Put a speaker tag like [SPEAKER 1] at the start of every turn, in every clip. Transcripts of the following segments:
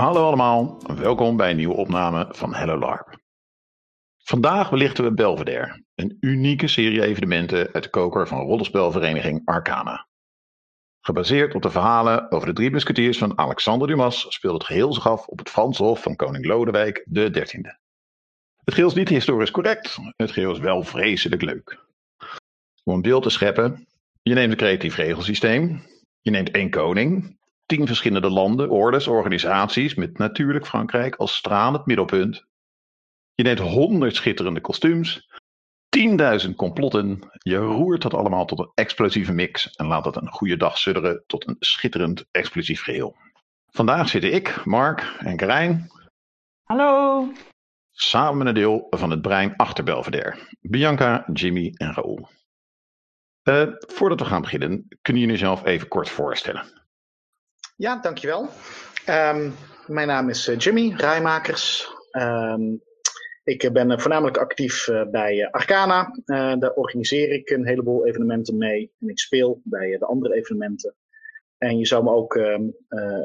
[SPEAKER 1] Hallo allemaal, welkom bij een nieuwe opname van Hello LARP. Vandaag belichten we Belvedere, een unieke serie evenementen uit de koker van rollenspelvereniging Arcana. Gebaseerd op de verhalen over de drie musketiers van Alexander Dumas speelt het geheel zich af op het Franshof van koning Lodewijk XIII. Het geheel is niet historisch correct, het geheel is wel vreselijk leuk. Om een beeld te scheppen, je neemt een creatief regelsysteem, je neemt één koning, tien verschillende landen, ordes, organisaties met natuurlijk Frankrijk als stralend middelpunt. Je neemt honderd schitterende kostuums, tienduizend complotten. Je roert dat allemaal tot een explosieve mix en laat het een goede dag sudderen tot een schitterend explosief geheel. Vandaag zitten ik, Mark en Karijn.
[SPEAKER 2] Hallo.
[SPEAKER 1] Samen met een deel van het brein achter Belvedere. Bianca, Jimmy en Raoul. Uh, voordat we gaan beginnen, kunnen jullie jezelf even kort voorstellen?
[SPEAKER 3] Ja, dankjewel. Um, mijn naam is uh, Jimmy Rijmakers. Um, ik ben voornamelijk actief uh, bij Arcana. Uh, daar organiseer ik een heleboel evenementen mee. En ik speel bij de andere evenementen. En je zou me ook um,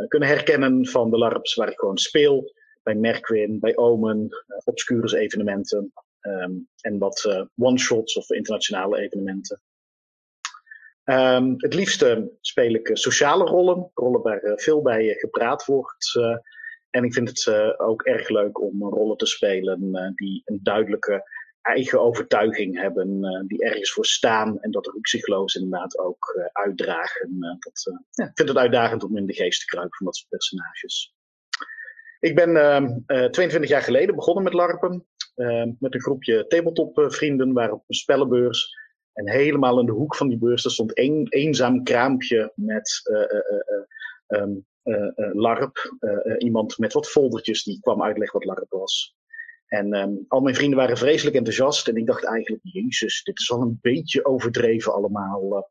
[SPEAKER 3] kunnen herkennen van de LARPs waar ik gewoon speel. Bij Merkwin, bij Omen, Obscurus evenementen. en wat one-shots of internationale evenementen. Um, het liefste speel ik uh, sociale rollen, rollen waar uh, veel bij uh, gepraat wordt. en ik vind het ook erg leuk om rollen te spelen die een duidelijke eigen overtuiging hebben, die ergens voor staan en dat rukzichtloos inderdaad ook uitdragen. dat, ik vind het uitdagend om in de geest te kruipen van dat soort personages. Ik ben 22 ehm, jaar geleden begonnen met LARPen, ehm, met een groepje tabletop vrienden, waren op een spellenbeurs. En helemaal in de hoek van die beurs stond één eenzaam kraampje met uh, um, LARP. iemand met wat foldertjes die kwam uitleggen wat LARP was. En um, al mijn vrienden waren vreselijk enthousiast. En ik dacht eigenlijk, jezus, dit is wel een beetje overdreven allemaal.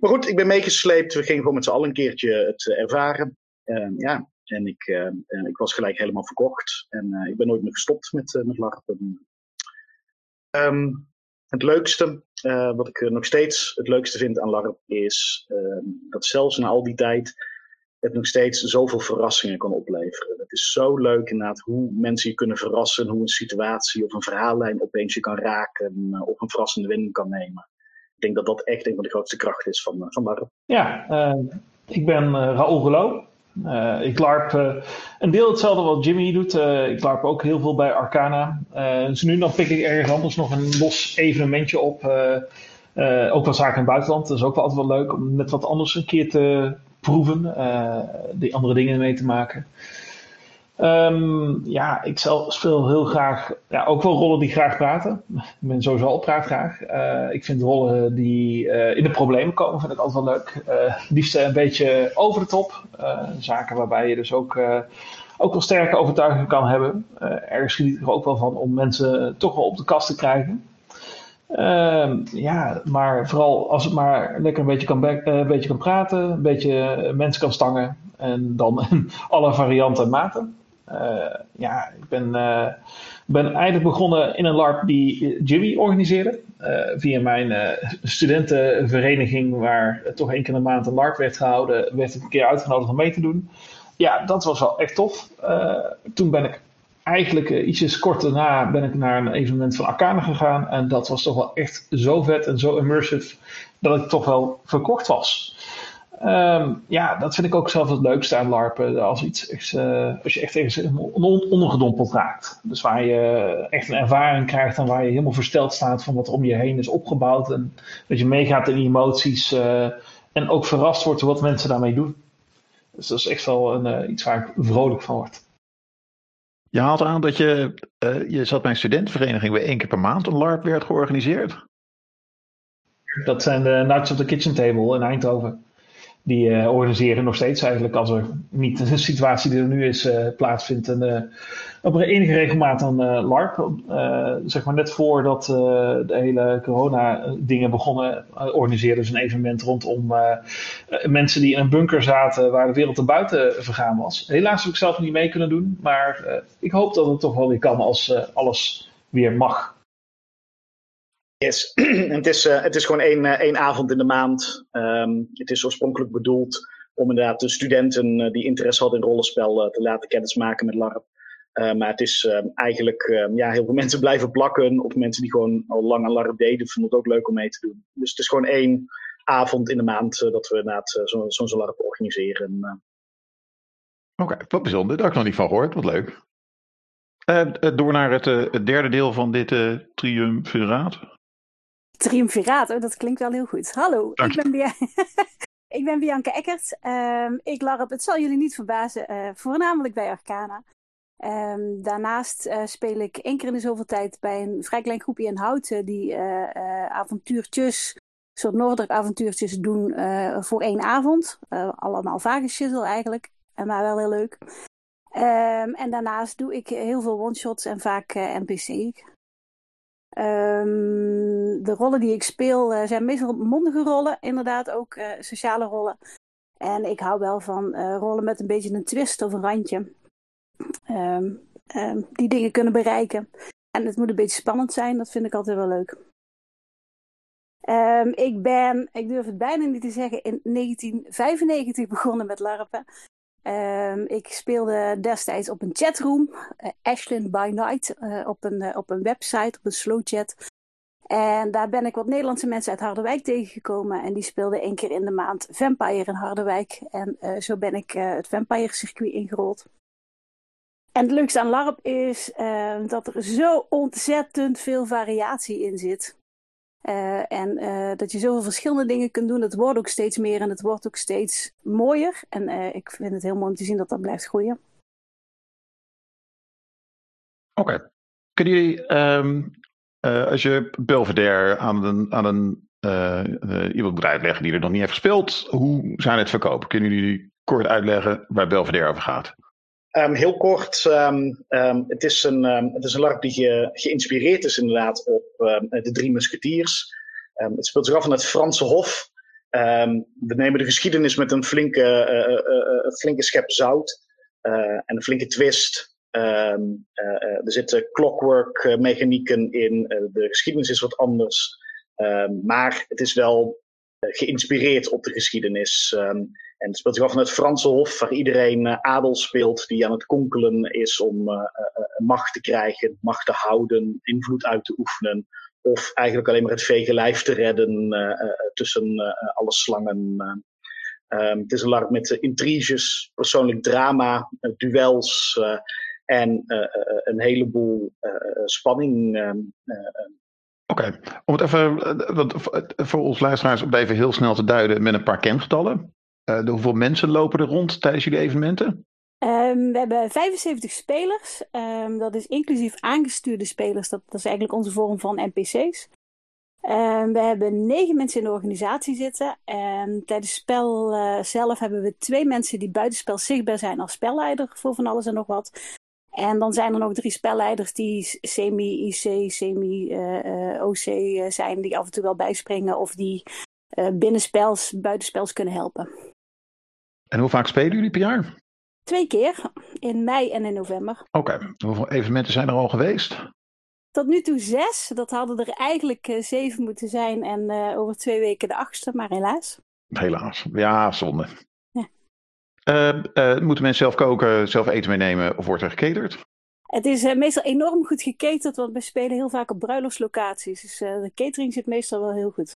[SPEAKER 3] Maar goed, ik ben meegesleept. We gingen gewoon met z'n allen een keertje het ervaren. Uh, ja, en ik, uh, ik was gelijk helemaal verkocht. En uh, ik ben nooit meer gestopt met, met LARP. Het leukste, uh, wat ik nog steeds het leukste vind aan LARP, is uh, dat zelfs na al die tijd het nog steeds zoveel verrassingen kan opleveren. Het is zo leuk inderdaad hoe mensen je kunnen verrassen, hoe een situatie of een verhaallijn opeens je kan raken uh, of een verrassende wending kan nemen. Ik denk dat dat echt een van de grootste krachten is van, van LARP.
[SPEAKER 2] Ja, ik ben Raoul Gelo. Uh, ik larp uh, een deel hetzelfde wat Jimmy doet. Uh, ik larp ook heel veel bij Arcana. dus nu dan pik ik ergens anders nog een los evenementje op. ook wel zaken in het buitenland. Dat is ook wel altijd wel leuk om net wat anders een keer te proeven. die andere dingen mee te maken. Um, ja, ik speel heel graag, ja, ook wel rollen die graag praten. Ik ben sowieso al praat graag. Uh, ik vind rollen die uh, in de problemen komen, vind ik altijd wel leuk. Uh, liefst een beetje over de top. zaken waarbij je dus ook, ook wel sterke overtuigingen kan hebben. ergens ik er ook wel van om mensen toch wel op de kast te krijgen. Uh, ja, maar vooral als het maar lekker een beetje kan, een beetje kan praten, een beetje mensen kan stangen en dan alle varianten en maten. Uh, ja, ik ben, uh, ben eigenlijk begonnen in een LARP die Jimmy organiseerde. Uh, via mijn studentenvereniging, waar toch één keer een maand een LARP werd gehouden, werd ik een keer uitgenodigd om mee te doen. Ja, dat was wel echt tof. toen ben ik eigenlijk ietsjes kort daarna ben ik naar een evenement van Arcana gegaan. En dat was toch wel echt zo vet en zo immersive dat ik toch wel verkocht was. Um, ja, dat vind ik ook zelf het leukste aan LARPen. Als, iets, uh, als je echt ergens ondergedompeld raakt. Dus waar je echt een ervaring krijgt en waar je helemaal versteld staat van wat er om je heen is opgebouwd. En dat je meegaat in die emoties uh, en ook verrast wordt door wat mensen daarmee doen. Dus dat is echt wel een, uh, iets waar ik vrolijk van word.
[SPEAKER 1] Je haalt aan dat je, je zat bij een studentenvereniging waar één keer per maand een LARP werd georganiseerd.
[SPEAKER 2] Dat zijn de Nights of the Kitchen Table in Eindhoven die uh, organiseren nog steeds eigenlijk als er niet de situatie die er nu is uh, plaatsvindt. En, uh, op een enige regelmaat dan LARP. zeg maar net voordat de hele corona dingen begonnen, organiseerden ze een evenement rondom mensen die in een bunker zaten waar de wereld erbuiten vergaan was. Helaas heb ik zelf niet mee kunnen doen, maar ik hoop dat het toch wel weer kan als alles weer mag.
[SPEAKER 3] Yes, het is, uh, het is gewoon één, uh, één avond in de maand. Um, het is oorspronkelijk bedoeld om inderdaad de studenten die interesse hadden in rollenspel te laten kennismaken met LARP. maar het is eigenlijk, ja, heel veel mensen blijven plakken. Of mensen die gewoon al lang aan LARP deden, vinden het ook leuk om mee te doen. Dus het is gewoon één avond in de maand dat we inderdaad zo'n zo, LARP organiseren.
[SPEAKER 1] Oké, wat bijzonder. Daar heb ik nog niet van gehoord. Wat leuk. Door naar het, het, derde deel van dit triumviraat.
[SPEAKER 4] Triumviraat, oh, dat klinkt wel heel goed. Hallo, ik ben, Bia ik ben Bianca Eckert. Um, ik larp, het zal jullie niet verbazen, voornamelijk bij Arcana. Um, daarnaast speel ik één keer in de zoveel tijd bij een vrij klein groepje in Houten die avontuurtjes, soort Noorder avontuurtjes doen voor één avond. allemaal vage eigenlijk, maar wel heel leuk. Um, en daarnaast doe ik heel veel one-shots en vaak uh, eh, NPC. Ehm, de rollen die ik speel uh, zijn meestal mondige rollen, inderdaad ook uh, sociale rollen. En ik hou wel van rollen met een beetje een twist of een randje. Um, die dingen kunnen bereiken. En het moet een beetje spannend zijn, dat vind ik altijd wel leuk. ik ben, ik durf het bijna niet te zeggen, in 1995 begonnen met LARPen. Um, ik speelde destijds op een chatroom, uh, Ashlyn by Night, uh, op, een, uh, op een website, op een slow chat. En daar ben ik wat Nederlandse mensen uit Harderwijk tegengekomen. En die speelden één keer in de maand Vampire in Harderwijk. En zo ben ik het Vampire circuit ingerold. En het leukste aan LARP is dat er zo ontzettend veel variatie in zit. Uh, en uh, dat je zoveel verschillende dingen kunt doen. Het wordt ook steeds meer en het wordt ook steeds mooier. En uh, ik vind het heel mooi om te zien dat dat blijft groeien.
[SPEAKER 1] Oké. Kunnen jullie, um, als je Belvedere aan een, aan een iemand moet uitleggen die er nog niet heeft gespeeld, hoe zijn het verkopen? Kunnen jullie kort uitleggen waar Belvedere over gaat?
[SPEAKER 3] Um, heel kort, um, um, het, is een, het is een LARP die ge, geïnspireerd is inderdaad op de Drie Musketiers. het speelt zich af in het Franse Hof. we nemen de geschiedenis met een flinke, uh, uh, uh, flinke schep zout en een flinke twist. er zitten clockwork mechanieken in. de geschiedenis is wat anders. maar het is wel geïnspireerd op de geschiedenis. En het speelt zich af in het Franse Hof, waar iedereen uh, adel speelt die aan het konkelen is om uh, uh, macht te krijgen, macht te houden, invloed uit te oefenen. Of eigenlijk alleen maar het vege lijf te redden tussen alle slangen. Um, het is een larp met intriges, persoonlijk drama, duels en een heleboel spanning. Ehm,
[SPEAKER 1] Oké, om het even voor ons luisteraars om even heel snel te duiden met een paar kengetallen. Uh, hoeveel mensen lopen er rond tijdens jullie evenementen?
[SPEAKER 4] Um, we hebben 75 spelers. Um, dat is inclusief aangestuurde spelers. Dat, dat, is eigenlijk onze vorm van NPC's. Ehm, we hebben negen mensen in de organisatie zitten. En tijdens het spel uh, zelf hebben we twee mensen die buitenspel zichtbaar zijn als spelleider voor van alles en nog wat. En dan zijn er nog drie spelleiders die semi-IC, semi-OC uh, uh, zijn, die af en toe wel bijspringen of die binnenspels, buitenspels kunnen helpen.
[SPEAKER 1] En hoe vaak spelen jullie per jaar?
[SPEAKER 4] Twee keer, in mei en in november.
[SPEAKER 1] Oké, hoeveel evenementen zijn er al geweest?
[SPEAKER 4] Tot nu toe zes. Dat hadden er eigenlijk uh, zeven moeten zijn en uh, over twee weken de achtste, maar helaas.
[SPEAKER 1] Helaas, ja, zonde. Ja. Uh, moeten mensen zelf koken, zelf eten meenemen of wordt er geketerd?
[SPEAKER 4] Het is meestal enorm goed geketerd, want we spelen heel vaak op bruiloftslocaties. Dus de catering zit meestal wel heel goed.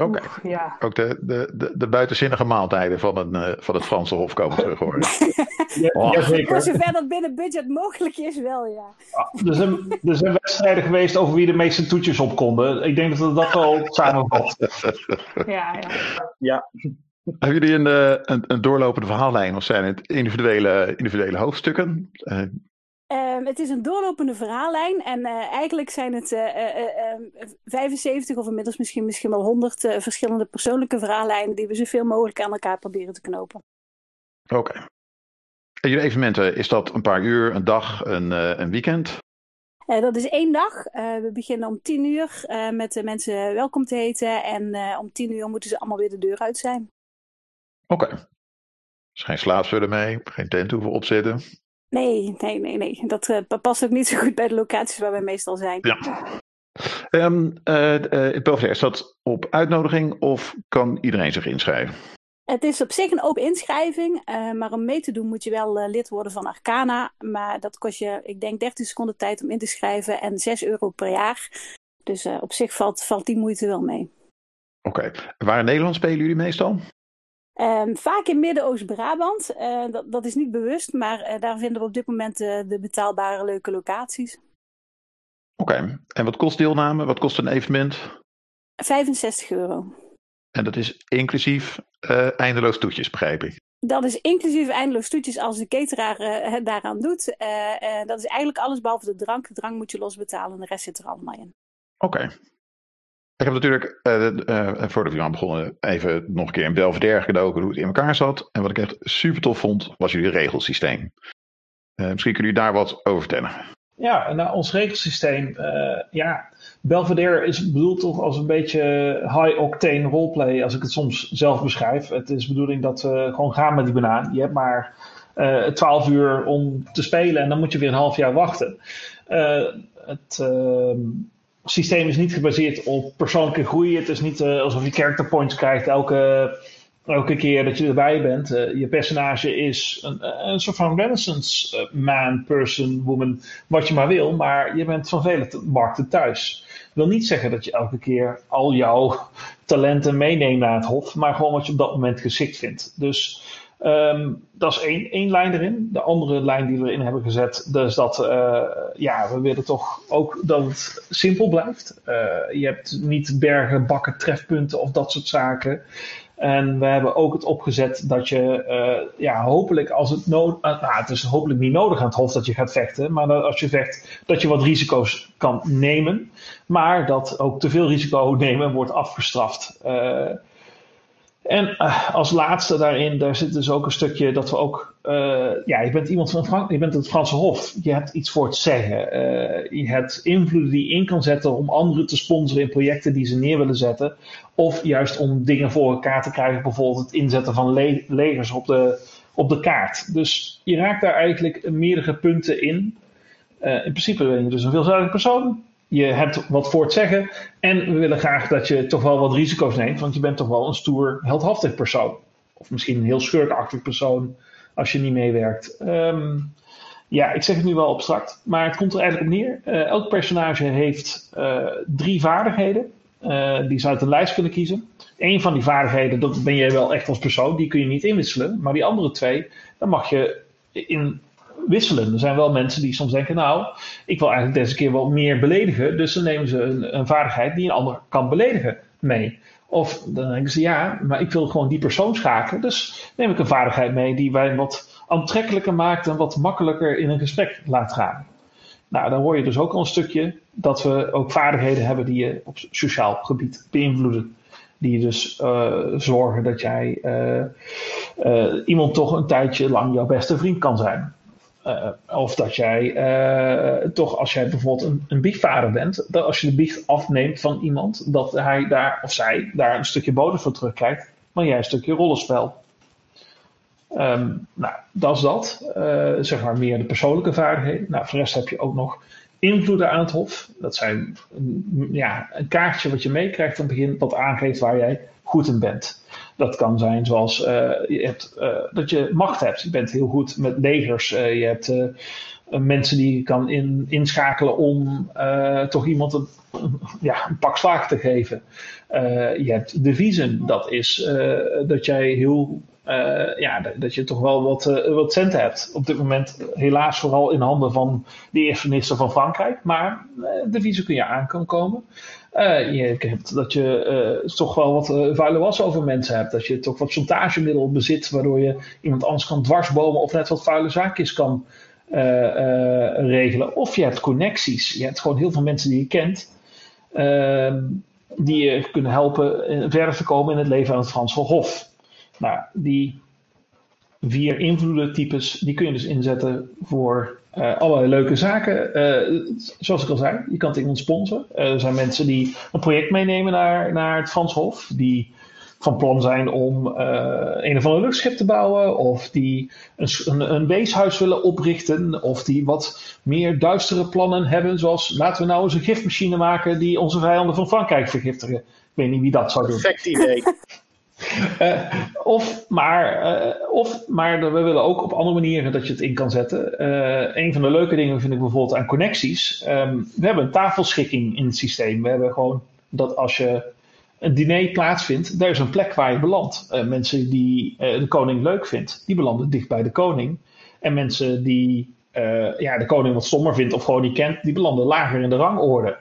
[SPEAKER 1] Oké. Ja. Ook de, de, de, de buitenzinnige maaltijden van, een, uh, van het Franse Hof komen terug hoor.
[SPEAKER 4] ja, oh. Voor zover dat binnen budget mogelijk is, wel ja.
[SPEAKER 2] Ah, er, zijn, er zijn wedstrijden geweest over wie de meeste toetjes op konden. Ik denk dat we dat wel samenvat.
[SPEAKER 4] ja, ja.
[SPEAKER 3] ja.
[SPEAKER 1] Hebben jullie een, eh, een, een, doorlopende verhaallijn of zijn het individuele, individuele hoofdstukken? Uh,
[SPEAKER 4] Um, het is een doorlopende verhaallijn en uh, eigenlijk zijn het uh, uh, 75 of inmiddels misschien, misschien wel 100 verschillende persoonlijke verhaallijnen die we zoveel mogelijk aan elkaar proberen te knopen.
[SPEAKER 1] Oké. Okay. En jullie evenementen, is dat een paar uur, een dag, een, een weekend?
[SPEAKER 4] dat is één dag. we beginnen om 10 uur met de mensen welkom te heten en om 10 uur moeten ze allemaal weer de deur uit zijn.
[SPEAKER 1] Oké. Okay. Dus geen slaapzullen mee, geen tent hoeven opzetten.
[SPEAKER 4] Nee, nee, nee, nee. Dat uh, past ook niet zo goed bij de locaties waar we meestal zijn.
[SPEAKER 1] Ja. Um, uh, uh, is dat op uitnodiging of kan iedereen zich inschrijven?
[SPEAKER 4] Het is op zich een open inschrijving, maar om mee te doen moet je wel lid worden van Arcana. Maar dat kost je, ik denk, 13 seconden tijd om in te schrijven en 6 euro per jaar. Dus op zich valt, valt die moeite wel mee.
[SPEAKER 1] Oké, okay. waar in Nederland spelen jullie meestal?
[SPEAKER 4] Um, vaak in Midden-Oost-Brabant. dat, dat is niet bewust, maar daar vinden we op dit moment de betaalbare leuke locaties.
[SPEAKER 1] Oké, okay. en wat kost deelname? Wat kost een evenement?
[SPEAKER 4] 65 euro.
[SPEAKER 1] En dat is inclusief uh, eindeloos toetjes, begrijp ik.
[SPEAKER 4] Dat is inclusief eindeloos toetjes als de cateraar het daaraan doet. Dat is eigenlijk alles behalve de drank. De drank moet je losbetalen en de rest zit er allemaal in.
[SPEAKER 1] Oké. Okay. Ik heb natuurlijk, voordat we aan begonnen, even nog een keer in Belvedere gedoken hoe het in elkaar zat. En wat ik echt super tof vond, was jullie regelsysteem. misschien kunnen jullie daar wat over vertellen.
[SPEAKER 2] Ja, nou, ons regelsysteem, ja, Belvedere is bedoeld toch als een beetje high-octane roleplay, als ik het soms zelf beschrijf. Het is de bedoeling dat we gewoon gaan met die banaan. Je hebt maar uh, 12 uur om te spelen en dan moet je weer een half jaar wachten. Uh, het uh, systeem is niet gebaseerd op persoonlijke groei. Het is niet uh, alsof je character points krijgt elke, elke keer dat je erbij bent. je personage is een, een soort van renaissance man, person, woman, wat je maar wil. Maar je bent van vele markten thuis wil niet zeggen dat je elke keer al jouw talenten meeneemt naar het hof, maar gewoon wat je op dat moment geschikt vindt. Dus um, dat is één, één lijn erin. De andere lijn die we erin hebben gezet, is dat uh, ja, we willen toch ook dat het simpel blijft. Uh, je hebt niet bergen, bakken, trefpunten of dat soort zaken. En we hebben ook het opgezet dat je, uh, ja, hopelijk als het nodig, nou, het is hopelijk niet nodig aan het hof dat je gaat vechten, maar dat als je vecht, dat je wat risico's kan nemen, maar dat ook te veel risico nemen wordt afgestraft. En uh, als laatste daarin, daar zit dus ook een stukje dat we ook, uh, ja, je bent iemand van Frank, je bent het Franse Hof, je hebt iets voor te zeggen. Uh, je hebt invloeden die je in kan zetten om anderen te sponsoren in projecten die ze neer willen zetten. Of juist om dingen voor elkaar te krijgen, bijvoorbeeld het inzetten van le legers op de, op de kaart. Dus je raakt daar eigenlijk meerdere punten in. in principe ben je dus een veelzijdig persoon je hebt wat voor te zeggen. En we willen graag dat je toch wel wat risico's neemt, want je bent toch wel een stoer, heldhaftig persoon. Of misschien een heel schurkachtig persoon als je niet meewerkt. Um, ja, ik zeg het nu wel abstract, maar het komt er eigenlijk op neer. Uh, elk personage heeft uh, drie vaardigheden uh, die ze uit een lijst kunnen kiezen. Eén van die vaardigheden, dat ben jij wel echt als persoon, die kun je niet inwisselen. Maar die andere twee, dan mag je in wisselen. Er zijn wel mensen die soms denken, nou, ik wil eigenlijk deze keer wel meer beledigen. Dus dan nemen ze een, vaardigheid die een ander kan beledigen mee. Of dan denken ze, ja, maar ik wil gewoon die persoon schakelen. Dus neem ik een vaardigheid mee die wij wat aantrekkelijker maakt en wat makkelijker in een gesprek laat gaan. Nou, dan hoor je dus ook al een stukje dat we ook vaardigheden hebben die je op sociaal gebied beïnvloeden. Die dus uh, zorgen dat jij uh, uh, iemand toch een tijdje lang jouw beste vriend kan zijn. Uh, of dat jij uh, toch, als jij bijvoorbeeld een, een biechtvader bent, dat als je de biecht afneemt van iemand, dat hij daar of zij daar een stukje bodem voor terugkrijgt, maar jij een stukje rollenspel. Um, nou, dat is dat. Uh, zeg maar meer de persoonlijke vaardigheden. Nou, voor de rest heb je ook nog invloeden aan het hof. Dat zijn ja, een kaartje wat je meekrijgt aan het begin, wat aangeeft waar jij goed in bent. Dat kan zijn zoals uh, je hebt, uh, dat je macht hebt. Je bent heel goed met legers. Uh, je hebt mensen die je kan in, inschakelen om toch iemand een, ja, een pak slaag te geven. je hebt deviezen. Dat is dat jij heel uh, ja, dat je toch wel wat, uh, wat centen hebt. Op dit moment helaas vooral in handen van de eerste minister van Frankrijk. Maar uh, de visie kun je aan kan komen. je hebt dat je toch wel wat vuile was over mensen hebt. Dat je toch wat chantagemiddel bezit. Waardoor je iemand anders kan dwarsbomen of net wat vuile zaakjes kan regelen. Of je hebt connecties. Je hebt gewoon heel veel mensen die je kent. Die je kunnen helpen verder te komen in het leven aan het Franse Hof. Nou, die vier invloedentypes, die kun je dus inzetten voor uh, allerlei leuke zaken. Uh, zoals ik al zei, je kan het iemand sponsoren. Uh, er zijn mensen die een project meenemen naar, naar het Frans Hof, die van plan zijn om een of ander luchtschip te bouwen, of die een, een, een, weeshuis willen oprichten, of die wat meer duistere plannen hebben, zoals laten we nou eens een gifmachine maken die onze vijanden van Frankrijk vergiftigen. Ik weet niet wie dat zou doen.
[SPEAKER 3] Perfect idee.
[SPEAKER 2] Uh, of, maar, uh, of, maar we willen ook op andere manieren dat je het in kan zetten. Uh, een van de leuke dingen vind ik bijvoorbeeld aan connecties. Um, we hebben een tafelschikking in het systeem. We hebben gewoon dat als je een diner plaatsvindt, daar is een plek waar je belandt. mensen die de koning leuk vindt, die belanden dicht bij de koning. En mensen die ja, de koning wat stommer vindt of gewoon niet kent, die belanden lager in de rangorde.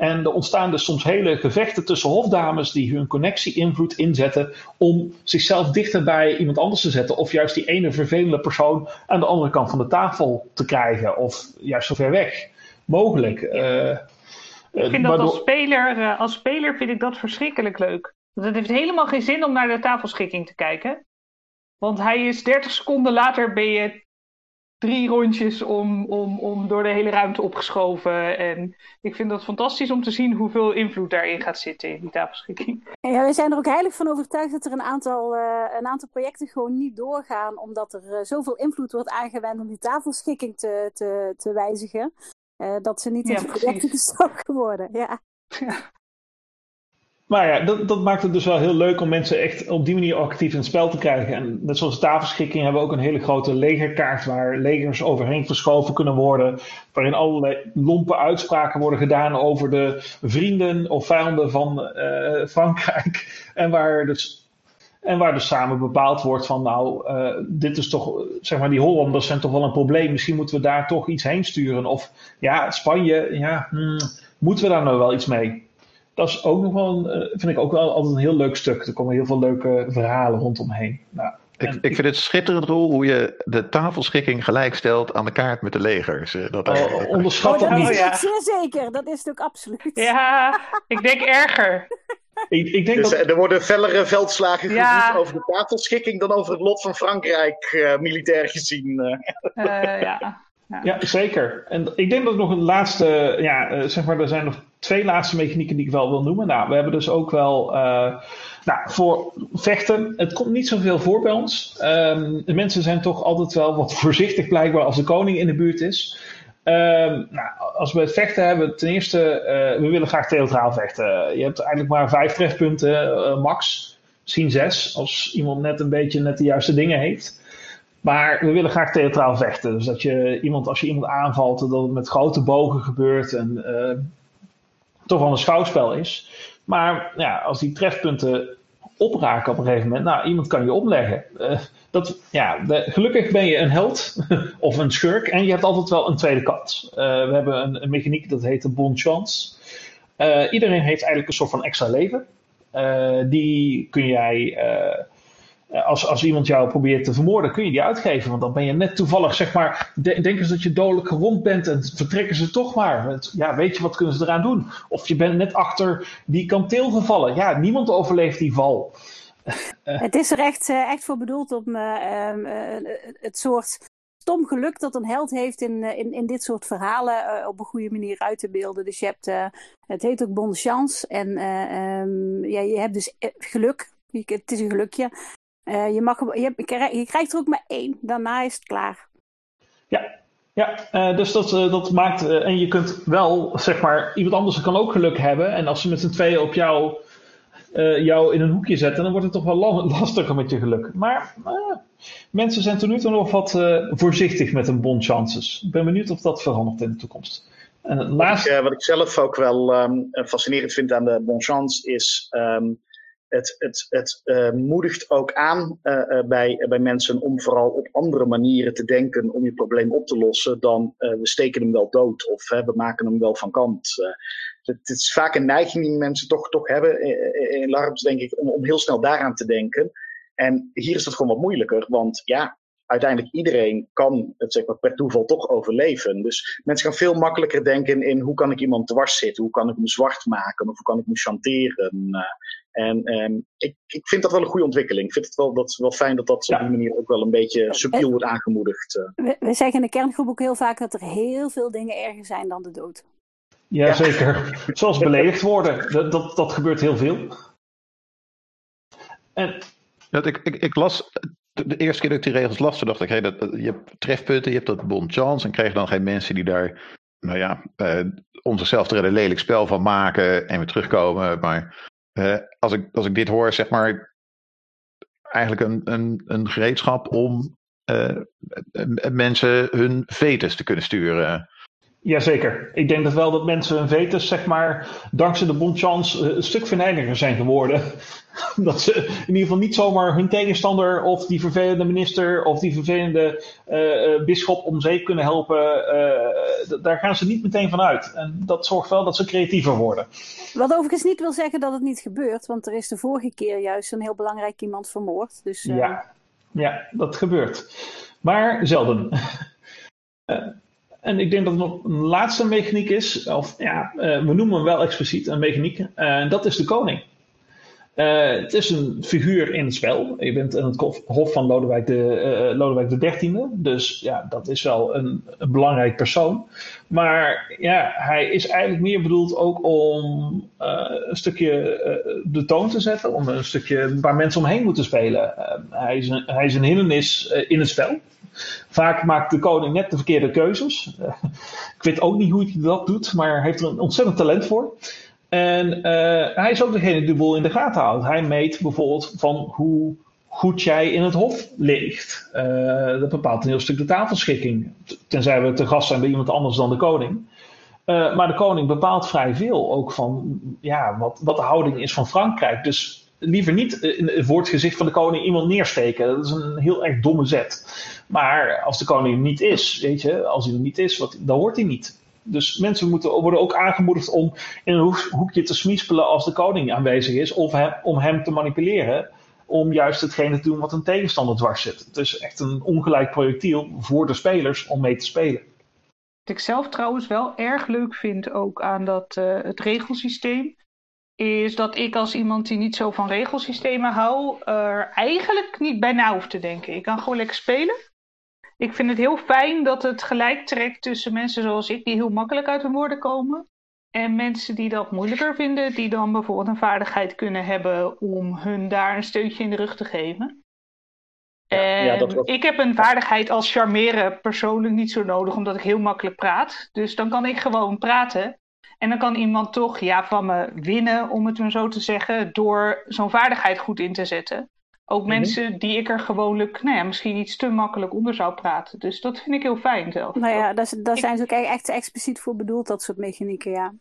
[SPEAKER 2] En er ontstaan dus soms hele gevechten tussen hofdames die hun connectie-invloed inzetten om zichzelf dichter bij iemand anders te zetten. Of juist die ene vervelende persoon aan de andere kant van de tafel te krijgen. Of juist zo ver weg mogelijk. Uh,
[SPEAKER 5] ik vind dat als speler, uh, als speler vind ik dat verschrikkelijk leuk. Want het heeft helemaal geen zin om naar de tafelschikking te kijken. Want hij is 30 seconden later ben je drie rondjes om, om, om door de hele ruimte opgeschoven. En ik vind dat fantastisch om te zien hoeveel invloed daarin gaat zitten in die tafelschikking.
[SPEAKER 4] Ja, we zijn er ook heilig van overtuigd dat er een aantal, uh, een aantal projecten gewoon niet doorgaan, omdat er uh, zoveel invloed wordt aangewend om die tafelschikking te, te, te wijzigen. Uh, dat ze niet in ja, projecten gestoken worden. Ja. ja.
[SPEAKER 2] Maar ja, dat, dat maakt het dus wel heel leuk om mensen echt op die manier actief in het spel te krijgen. En net zoals tafelschikking hebben we ook een hele grote legerkaart waar legers overheen verschoven kunnen worden. Waarin allerlei lompe uitspraken worden gedaan over de vrienden of vijanden van uh, Frankrijk. En waar dus en waar dus samen bepaald wordt van, nou, uh, dit is toch, zeg maar, die Hollanders zijn toch wel een probleem. Misschien moeten we daar toch iets heen sturen. Of ja, Spanje, ja, hmm, moeten we daar nou wel iets mee? Dat is ook nog wel, een, eh, vind ik ook wel altijd een heel leuk stuk. Er komen heel veel leuke verhalen rondomheen. Nou,
[SPEAKER 1] ik, ik, vind het schitterend rol hoe je de tafelschikking gelijkstelt aan de kaart met de legers.
[SPEAKER 2] Eh, dat, oh, onderschat
[SPEAKER 4] oh, dat,
[SPEAKER 2] niet.
[SPEAKER 4] Oh, ja. Zeer zeker, dat is natuurlijk absoluut.
[SPEAKER 5] Ja, ik denk erger.
[SPEAKER 3] ik, ik denk dus, dat... Er worden fellere veldslagen gevoerd ja. over de tafelschikking dan over het lot van Frankrijk, uh, militair gezien. Uh.
[SPEAKER 5] ja.
[SPEAKER 2] Ja. ja. zeker. En ik denk dat nog een laatste, ja, zeg maar, er zijn nog twee laatste mechanieken die ik wel wil noemen. Nou, we hebben dus ook wel. Uh, nou, voor vechten, het komt niet zoveel voor bij ons. Um, de mensen zijn toch altijd wel wat voorzichtig blijkbaar als de koning in de buurt is. Um, nou, als we het vechten hebben, ten eerste, uh, we willen graag theatraal vechten. Je hebt eigenlijk maar vijf trefpunten, uh, max. Misschien zes, als iemand net een beetje net de juiste dingen heeft. Maar we willen graag theatraal vechten. Dus dat je iemand, als je iemand aanvalt, dat het met grote bogen gebeurt. En toch wel een schouwspel is. Maar ja, als die trefpunten opraken op een gegeven moment, nou, iemand kan je opleggen. Uh, dat, ja, gelukkig ben je een held of een schurk en je hebt altijd wel een tweede kans. Uh, we hebben een, een, mechaniek dat heet de bon chance. Uh, iedereen heeft eigenlijk een soort van extra leven. die kun jij eh, als, als iemand jou probeert te vermoorden, kun je die uitgeven. Want dan ben je net toevallig, zeg maar, de, denken ze dat je dodelijk gewond bent en vertrekken ze toch maar. Ja, weet je, wat kunnen ze eraan doen? Of je bent net achter die kanteel gevallen. Ja, niemand overleeft die val.
[SPEAKER 4] Het is er echt, eh, voor bedoeld om uh, het soort stom geluk dat een held heeft in, in, in dit soort verhalen op een goede manier uit te beelden. Dus je hebt, het heet ook bon chance. En um, ja, je hebt dus geluk. Het is een gelukje. Uh, je, mag, je, je, krijgt er ook maar één, daarna is het klaar.
[SPEAKER 2] Ja, ja uh, dus dat, uh, dat maakt. en je kunt wel, zeg maar, iemand anders kan ook geluk hebben. En als ze met z'n tweeën op jou, jou in een hoekje zetten, dan wordt het toch wel lastiger met je geluk. Maar mensen zijn tot nu toe nog wat voorzichtig met hun bon chances. Ik ben benieuwd of dat verandert in de toekomst.
[SPEAKER 3] En het laatste... wat, ik, wat ik zelf ook wel um, fascinerend vind aan de bon chance is. Um, het, het, het uh, moedigt ook aan uh, bij, bij mensen om vooral op andere manieren te denken om je probleem op te lossen dan we steken hem wel dood of we maken hem wel van kant. Het, is vaak een neiging die mensen toch, toch hebben in, in LARPs, denk ik, om, om heel snel daaraan te denken. En hier is het gewoon wat moeilijker, want ja, uiteindelijk iedereen kan het zeg maar, per toeval toch overleven. Dus mensen gaan veel makkelijker denken in hoe kan ik iemand dwars zitten, hoe kan ik hem zwart maken of hoe kan ik hem chanteren. En um, ik, ik vind dat wel een goede ontwikkeling. Ik vind het wel, dat, wel fijn dat dat op die manier ook wel een beetje subtiel wordt aangemoedigd.
[SPEAKER 4] Eh. We, we, zeggen in de kerngroep ook heel vaak dat er heel veel dingen erger zijn dan de dood.
[SPEAKER 2] Ja, zeker. Zoals beledigd worden. Dat, dat, dat gebeurt heel veel.
[SPEAKER 1] En... Ja, ik, ik, ik las de eerste keer dat ik die regels las, dacht ik, hey, dat, je hebt trefpunten, je hebt dat bon chance. En krijg dan geen mensen die daar, nou ja, om zichzelf te redden lelijk spel van maken en weer terugkomen. Maar uh, als, ik, als ik dit hoor, zeg maar, eigenlijk een, een, een gereedschap om mensen hun vetus te kunnen sturen.
[SPEAKER 2] Jazeker. Ik denk dat wel dat mensen hun vetus, zeg maar, dankzij de bonchance een stuk venijniger zijn geworden. dat ze in ieder geval niet zomaar hun tegenstander of die vervelende minister of die vervelende uh, bisschop om zeep kunnen helpen. Uh, daar gaan ze niet meteen van uit. En dat zorgt wel dat ze creatiever worden.
[SPEAKER 4] Wat overigens niet wil zeggen dat het niet gebeurt, want er is de vorige keer juist een heel belangrijk iemand vermoord. Dus,
[SPEAKER 2] ja. ja, dat gebeurt. Maar zelden. En ik denk dat er nog een laatste mechaniek is, of ja, we noemen hem wel expliciet een mechaniek, en dat is de koning. Uh, het is een figuur in het spel. Je bent in het hof van Lodewijk de, uh, Lodewijk de. Dus ja, dat is wel een, belangrijk persoon. Maar ja, hij is eigenlijk meer bedoeld ook om uh, een stukje de toon te zetten. Om een stukje waar mensen omheen moeten spelen. hij, is een, hij is een hindernis in het spel. Vaak maakt de koning net de verkeerde keuzes. ik weet ook niet hoe hij dat doet, maar hij heeft er een ontzettend talent voor. En uh, hij is ook degene die de boel in de gaten houdt. Hij meet bijvoorbeeld van hoe goed jij in het hof ligt. Uh, dat bepaalt een heel stuk de tafelschikking. Tenzij we te gast zijn bij iemand anders dan de koning. Uh, maar de koning bepaalt vrij veel ook van ja, wat, wat de houding is van Frankrijk. Dus liever niet in, het gezicht van de koning iemand neersteken. Dat is een heel erg domme zet. Maar als de koning niet is, weet je, als hij er niet is, wat, dan hoort hij niet. Dus mensen moeten, worden ook aangemoedigd om in een hoekje te smispelen als de koning aanwezig is, of om hem te manipuleren, om juist hetgene te doen wat een tegenstander dwars zit. Het is echt een ongelijk projectiel voor de spelers om mee te spelen.
[SPEAKER 5] Wat ik zelf trouwens wel erg leuk vind ook aan dat, uh, het regelsysteem, is dat ik als iemand die niet zo van regelsystemen hou, er eigenlijk niet bij na hoef te denken. Ik kan gewoon lekker spelen ik vind het heel fijn dat het gelijk trekt tussen mensen zoals ik, die heel makkelijk uit hun woorden komen. En mensen die dat moeilijker vinden, die dan bijvoorbeeld een vaardigheid kunnen hebben om hun daar een steuntje in de rug te geven. en ja, dat Ik heb een vaardigheid als charmeren persoonlijk niet zo nodig, omdat ik heel makkelijk praat. Dus dan kan ik gewoon praten. En dan kan iemand toch ja, van me winnen, om het maar zo te zeggen, door zo'n vaardigheid goed in te zetten. Ook mhm. mensen die ik er gewoonlijk, nou ja, misschien iets te makkelijk onder zou praten. Dus dat vind ik heel fijn zelf.
[SPEAKER 4] Nou ja, daar, zijn ze ook echt expliciet voor bedoeld, dat soort mechanieken, ja.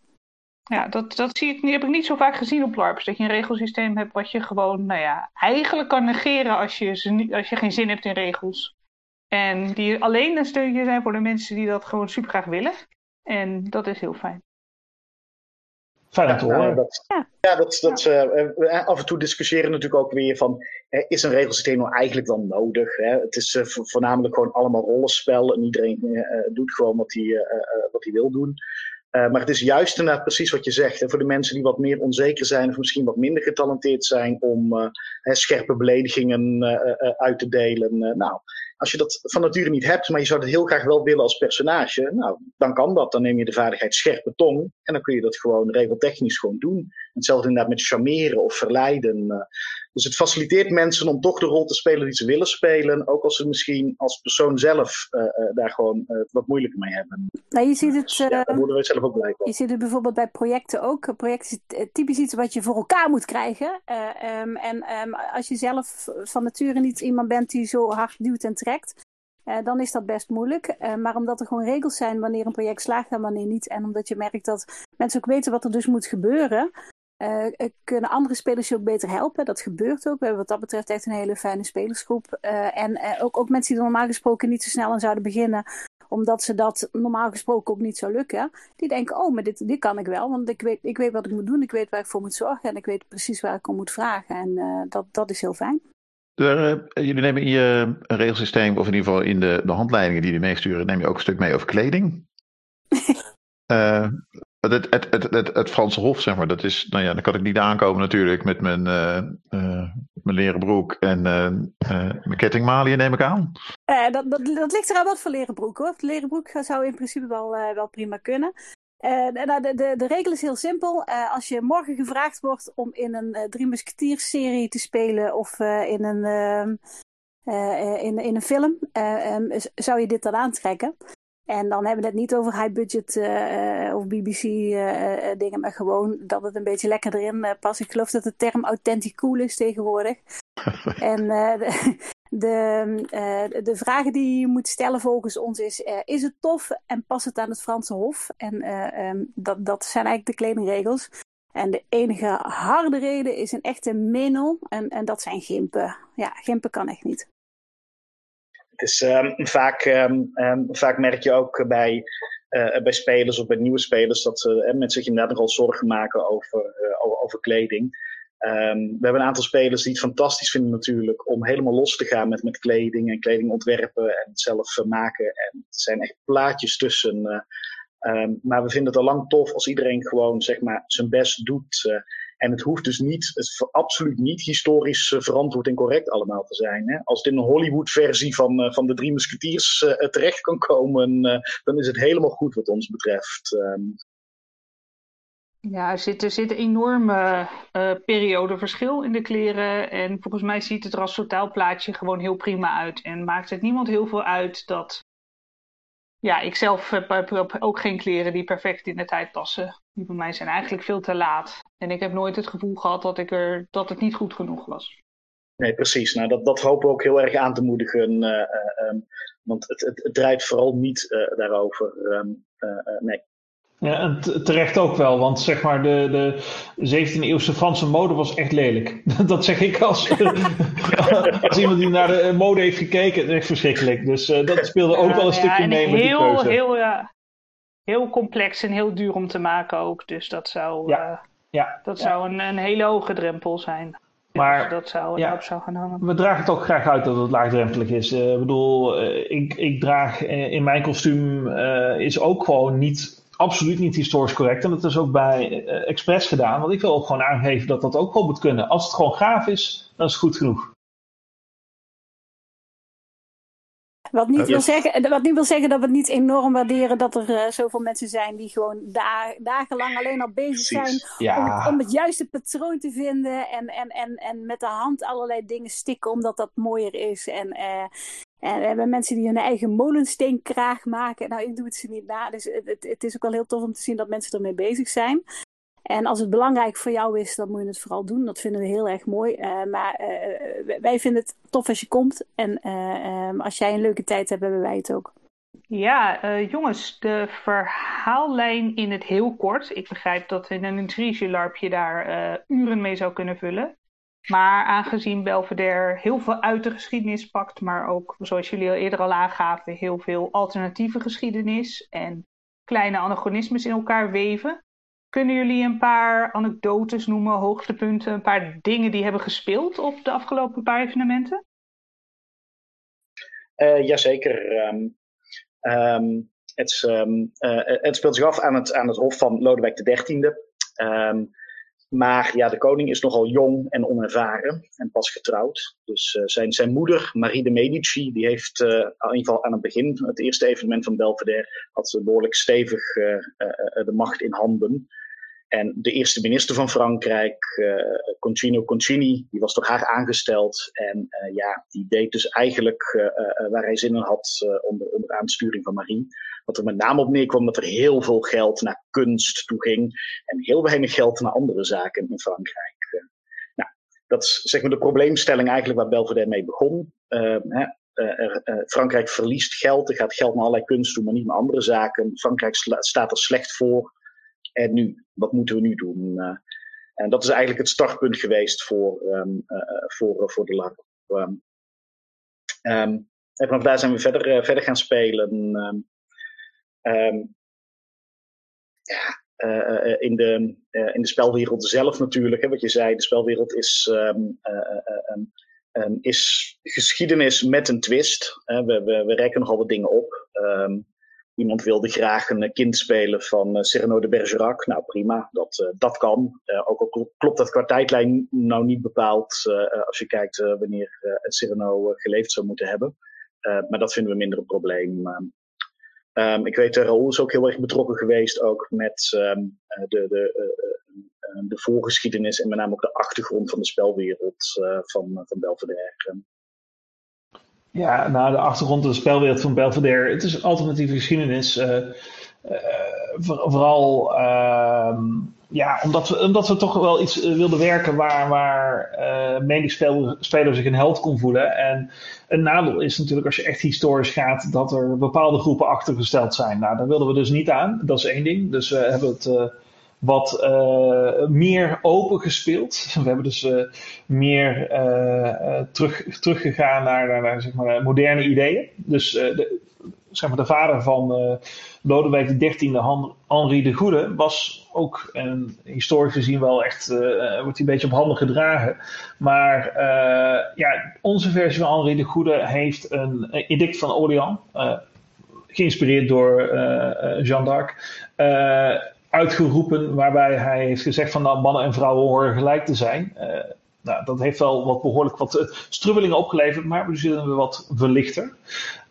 [SPEAKER 5] Ja, dat, dat zie ik, heb ik niet zo vaak gezien op LARPs. Dat je een regelsysteem hebt wat je gewoon, nou ja, eigenlijk kan negeren als je, als je geen zin hebt in regels. En die alleen een steuntje zijn voor de mensen die dat gewoon super graag willen. En dat is heel fijn.
[SPEAKER 2] Fijn te horen.
[SPEAKER 3] dat, ja. dat, dat uh, af en toe discussiëren natuurlijk ook weer van, is een regelsysteem nou eigenlijk wel nodig? Hè? Het is voornamelijk gewoon allemaal rollenspel en iedereen doet gewoon wat hij, wat hij wil doen. maar het is juist inderdaad precies wat je zegt. Hè, voor de mensen die wat meer onzeker zijn of misschien wat minder getalenteerd zijn om scherpe beledigingen uit te delen. nou, als je dat van nature niet hebt, maar je zou het heel graag wel willen als personage, nou, dan kan dat. Dan neem je de vaardigheid scherpe tong en dan kun je dat gewoon regeltechnisch gewoon doen. Hetzelfde inderdaad met charmeren of verleiden. Eh. Dus het faciliteert mensen om toch de rol te spelen die ze willen spelen, ook als ze misschien als persoon zelf uh, uh, daar gewoon wat moeilijker mee hebben.
[SPEAKER 4] Nou, je ziet het, ja,
[SPEAKER 3] daar worden we zelf ook blij van.
[SPEAKER 4] Je ziet het bijvoorbeeld bij projecten ook. Projecten is typisch iets wat je voor elkaar moet krijgen. Um, en um, als je zelf van nature niet iemand bent die zo hard duwt en trekt, uh, dan is dat best moeilijk. Uh, maar omdat er gewoon regels zijn wanneer een project slaagt en wanneer niet. En omdat je merkt dat mensen ook weten wat er dus moet gebeuren. Uh, kunnen andere spelers je ook beter helpen. Dat gebeurt ook. We hebben wat dat betreft echt een hele fijne spelersgroep. en ook, ook mensen die normaal gesproken niet zo snel aan zouden beginnen. Omdat ze dat normaal gesproken ook niet zou lukken. Die denken, oh, maar dit, dit kan ik wel. Want ik weet, ik weet wat ik moet doen. Ik weet waar ik voor moet zorgen. En ik weet precies waar ik om moet vragen. En dat, dat is heel fijn.
[SPEAKER 1] Uh, jullie nemen in je regelsysteem, of in ieder geval in de, de handleidingen die jullie meesturen, neem je ook een stuk mee over kleding. uh, het, het, het, het, het Franse Hof, zeg maar, dat is, nou ja, dan kan ik niet aankomen natuurlijk met mijn, uh, mijn leren broek en mijn kettingmaliën, neem ik aan.
[SPEAKER 4] dat, dat, dat ligt eraan wat voor leren broek hoor. De leren broek zou in principe wel, wel prima kunnen. Uh, de, de, de, regel is heel simpel. Als je morgen gevraagd wordt om in een Drie Musketiers-serie te spelen of in, een, ehm, in, in een film, um, zou je dit dan aantrekken. En dan hebben we het niet over high budget of BBC dingen, maar gewoon dat het een beetje lekker erin past. Ik geloof dat de term authentiek cool is tegenwoordig. en de, de, de, vragen die je moet stellen volgens ons is: is het tof en past het aan het Franse Hof? En ehm, dat, dat zijn eigenlijk de kledingregels. En de enige harde reden is een echte minel. En, en dat zijn gimpen. Ja, gimpen kan echt niet.
[SPEAKER 3] Is um, vaak, um, vaak merk je ook bij, uh, bij spelers of bij nieuwe spelers dat uh, mensen zich inderdaad nogal zorgen maken over, uh, over, kleding. we hebben een aantal spelers die het fantastisch vinden natuurlijk om helemaal los te gaan met, met kleding en kleding ontwerpen en het zelf maken. En het zijn echt plaatjes tussen maar we vinden het al lang tof als iedereen gewoon zeg maar, zijn best doet. Uh, en het hoeft dus niet, absoluut niet historisch uh, verantwoord en correct allemaal te zijn. Hè? Als het in een Hollywood-versie van, uh, van de Drie Musketeers terecht kan komen, dan is het helemaal goed wat ons betreft. Um...
[SPEAKER 5] Ja, er zit, er een enorme periodeverschil in de kleren. En volgens mij ziet het er als totaalplaatje gewoon heel prima uit. En maakt het niemand heel veel uit dat ja, ik zelf heb, ook geen kleren die perfect in de tijd passen. Die bij mij zijn eigenlijk veel te laat. En ik heb nooit het gevoel gehad dat, ik er, dat het niet goed genoeg was.
[SPEAKER 3] Nee, precies. Nou, dat, dat hopen we ook heel erg aan te moedigen. Uh, um, want het, het, het, draait vooral niet uh, daarover. Um, nee.
[SPEAKER 2] Ja, en terecht ook wel, want zeg maar de, de 17e eeuwse Franse mode was echt lelijk. Dat zeg ik als, als iemand die naar de mode heeft gekeken. Het is echt verschrikkelijk. Dus uh, dat speelde ook wel een stukje mee met
[SPEAKER 5] heel,
[SPEAKER 2] die keuze.
[SPEAKER 5] Heel, ja, heel complex en heel duur om te maken ook. Dus dat zou, ja. Uh, ja. Dat zou een, een hele hoge drempel zijn. Maar dus dat zou ja, zou gaan hangen.
[SPEAKER 2] We dragen het ook graag uit dat het laagdrempelig is. Uh, ik bedoel, ik, ik draag in mijn kostuum is ook gewoon niet absoluut niet historisch correct. En dat is ook bij Express gedaan. Want ik wil ook gewoon aangeven dat dat ook wel moet kunnen. Als het gewoon gaaf is, dan is het goed genoeg.
[SPEAKER 4] Wat niet, wil zeggen, wat niet wil zeggen dat we het niet enorm waarderen dat er uh, zoveel mensen zijn die gewoon da dagenlang alleen al bezig zijn om, om, het juiste patroon te vinden en, en, en, en met de hand allerlei dingen stikken omdat dat mooier is. En, uh, en we hebben mensen die hun eigen molensteen-kraag maken. Nou, ik doe het ze niet na. Dus het, het, het, is ook wel heel tof om te zien dat mensen ermee bezig zijn. En als het belangrijk voor jou is, dan moet je het vooral doen. Dat vinden we heel erg mooi. Uh, maar uh, wij vinden het tof als je komt. En um, als jij een leuke tijd hebt, hebben wij het ook.
[SPEAKER 5] Ja, jongens, de verhaallijn in het heel kort. Ik begrijp dat in een intrige-larpje daar uren mee zou kunnen vullen. Maar aangezien Belvedere heel veel uit de geschiedenis pakt, maar ook, zoals jullie al eerder al aangaven, heel veel alternatieve geschiedenis en kleine anachronismes in elkaar weven. Kunnen jullie een paar anekdotes noemen, hoogtepunten, een paar dingen die hebben gespeeld op de afgelopen paar evenementen?
[SPEAKER 3] Uh, jazeker. Um, um, het, um, uh, het, speelt zich af aan het, aan het hof van Lodewijk XIII. Um, maar ja, de koning is nogal jong en onervaren en pas getrouwd. Dus uh, zijn, zijn moeder, Marie de Medici, die heeft uh, in ieder geval aan het begin, het eerste evenement van Belvedere, had ze behoorlijk stevig uh, de macht in handen. En de eerste minister van Frankrijk, Concino Concini, die was door haar aangesteld. En ja, die deed dus eigenlijk waar hij zin in had onder, onder aansturing van Marie. Wat er met name op neerkwam dat er heel veel geld naar kunst toe ging en heel weinig geld naar andere zaken in Frankrijk. Uh, nou, dat is zeg maar de probleemstelling eigenlijk waar Belvedere mee begon. Uh, hè, uh, Frankrijk verliest geld, er gaat geld naar allerlei kunst toe, maar niet naar andere zaken. Frankrijk staat er slecht voor. En nu, wat moeten we nu doen? en dat is eigenlijk het startpunt geweest voor, um, voor, voor de LARP. Um, en vanaf daar zijn we verder, verder gaan spelen. In, de, in de spelwereld zelf natuurlijk, hè, wat je zei, de spelwereld is, is geschiedenis met een twist. we, we, we rekken nogal wat dingen op. iemand wilde graag een kind spelen van Cyrano de Bergerac. Nou prima, dat, dat kan. ook al klopt dat qua tijdlijn nou niet bepaald als je kijkt wanneer het Cyrano geleefd zou moeten hebben. maar dat vinden we minder een probleem. Um, ik weet, Raoul is ook heel erg betrokken geweest ook met um, de, de, de voorgeschiedenis en met name ook de achtergrond van de spelwereld van, van Belvedere.
[SPEAKER 2] Ja, nou, de achtergrond van de spelwereld van Belvedere. Het is alternatieve geschiedenis. Uh, vooral ja, omdat we, omdat we toch wel iets wilden werken waar, waar meningsspeler zich een held kon voelen. En een nadeel is natuurlijk als je echt historisch gaat dat er bepaalde groepen achtergesteld zijn. Nou, daar wilden we dus niet aan. Dat is één ding. Dus we hebben het wat uh, meer open gespeeld. We hebben dus uh, meer uh, terug, teruggegaan naar, naar, naar, zeg maar, moderne ideeën. Dus de, zeg maar, de vader van Lodewijk XIII, Henri de Goede, was ook historisch gezien wel echt, wordt hij een beetje op handen gedragen. Maar ja, onze versie van Henri de Goede heeft een edict van Orléans, geïnspireerd door Jeanne d'Arc uitgeroepen waarbij hij heeft gezegd van nou, mannen en vrouwen horen gelijk te zijn. Uh, nou, dat heeft wel wat behoorlijk wat uh, strubbelingen opgeleverd, maar we zitten we wat verlichter.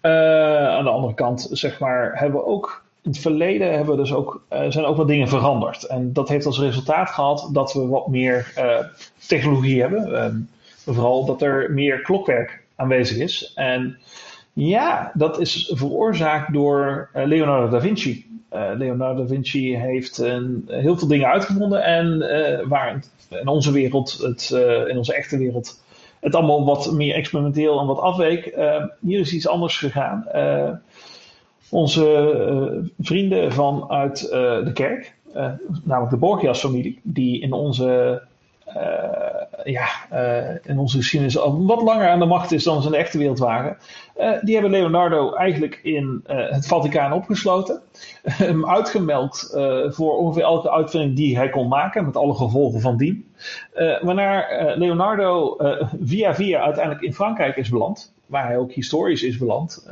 [SPEAKER 2] Uh, aan de andere kant, zeg maar, hebben we ook in het verleden hebben we dus ook, zijn ook wat dingen veranderd. En dat heeft als resultaat gehad dat we wat meer technologie hebben. Ehm, vooral dat er meer klokwerk aanwezig is. En ja, dat is veroorzaakt door Leonardo da Vinci. Uh, Leonardo da Vinci heeft een, heel veel dingen uitgevonden en uh, waar in onze wereld, het, in onze echte wereld, het allemaal wat meer experimenteel en wat afweek. hier is iets anders gegaan. onze vrienden vanuit de kerk, namelijk de Borgias-familie, die in onze ja, in onze geschiedenis al wat langer aan de macht is dan ze in de echte wereld waren. Uh, die hebben Leonardo eigenlijk in uh, het Vaticaan opgesloten. Hem uitgemeld voor ongeveer elke uitvinding die hij kon maken, met alle gevolgen van dien. waarna Leonardo via via uiteindelijk in Frankrijk is beland, waar hij ook historisch is beland.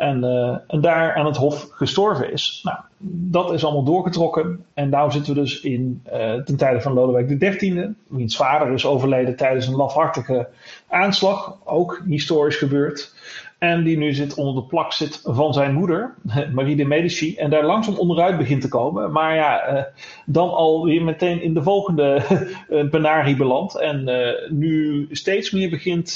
[SPEAKER 2] En, uh, en, daar aan het hof gestorven is. Nou, dat is allemaal doorgetrokken. En nu zitten we dus in uh, ten tijde van Lodewijk XIII, wiens vader is overleden tijdens een lafhartige aanslag, ook historisch gebeurd. En die nu zit onder de plak zit van zijn moeder, Marie de Medici. En daar langzaam onderuit begint te komen. Maar ja, uh, dan alweer meteen in de volgende penarie belandt. En nu steeds meer begint,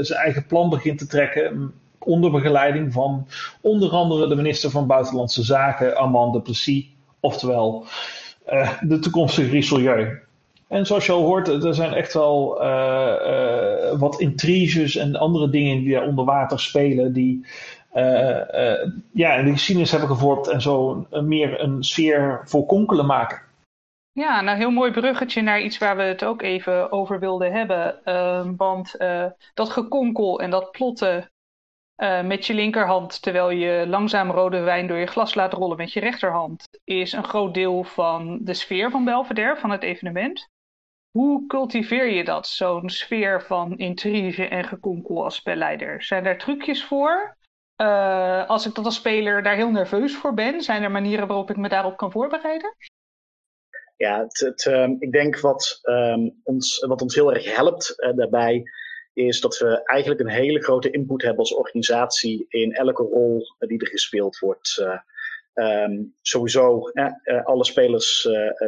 [SPEAKER 2] zijn eigen plan begint te trekken onder begeleiding van onder andere de minister van Buitenlandse Zaken, Armand de Plessis, oftewel uh, de toekomstige Richelieu. En zoals je al hoort, er zijn echt wel uh, uh, wat intriges en andere dingen die daar onder water spelen, die ja, de geschiedenis hebben gevormd en zo meer een sfeer voor konkelen maken.
[SPEAKER 5] Ja, nou heel mooi bruggetje naar iets waar we het ook even over wilden hebben. Uh, want dat gekonkel en dat plotten uh, met je linkerhand, terwijl je langzaam rode wijn door je glas laat rollen met je rechterhand, is een groot deel van de sfeer van Belvedere, van het evenement. Hoe cultiveer je dat, zo'n sfeer van intrige en gekonkel als spelleider? Zijn daar trucjes voor? Uh, als ik dat als speler daar heel nerveus voor ben, zijn er manieren waarop ik me daarop kan voorbereiden?
[SPEAKER 3] Ja, het, het, um, ik denk wat, um, ons, wat ons heel erg helpt uh, daarbij is dat we eigenlijk een hele grote input hebben als organisatie in elke rol die er gespeeld wordt. Uh, um, sowieso, uh, alle spelers,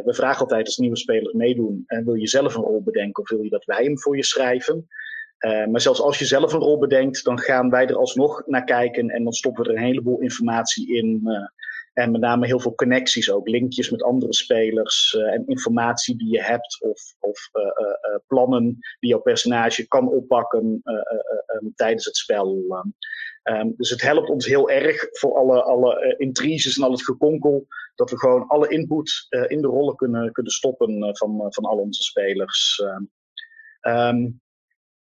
[SPEAKER 3] we vragen altijd als nieuwe spelers meedoen. En wil je zelf een rol bedenken of wil je dat wij hem voor je schrijven? maar zelfs als je zelf een rol bedenkt, dan gaan wij er alsnog naar kijken en dan stoppen we er een heleboel informatie in. En met name heel veel connecties ook, linkjes met andere spelers uh, en informatie die je hebt of, of uh, uh, plannen die jouw personage kan oppakken um, tijdens het spel. Um, dus het helpt ons heel erg voor alle, alle intriges en al het gekonkel, dat we gewoon alle input in de rollen kunnen, kunnen stoppen van, van al onze spelers. Um,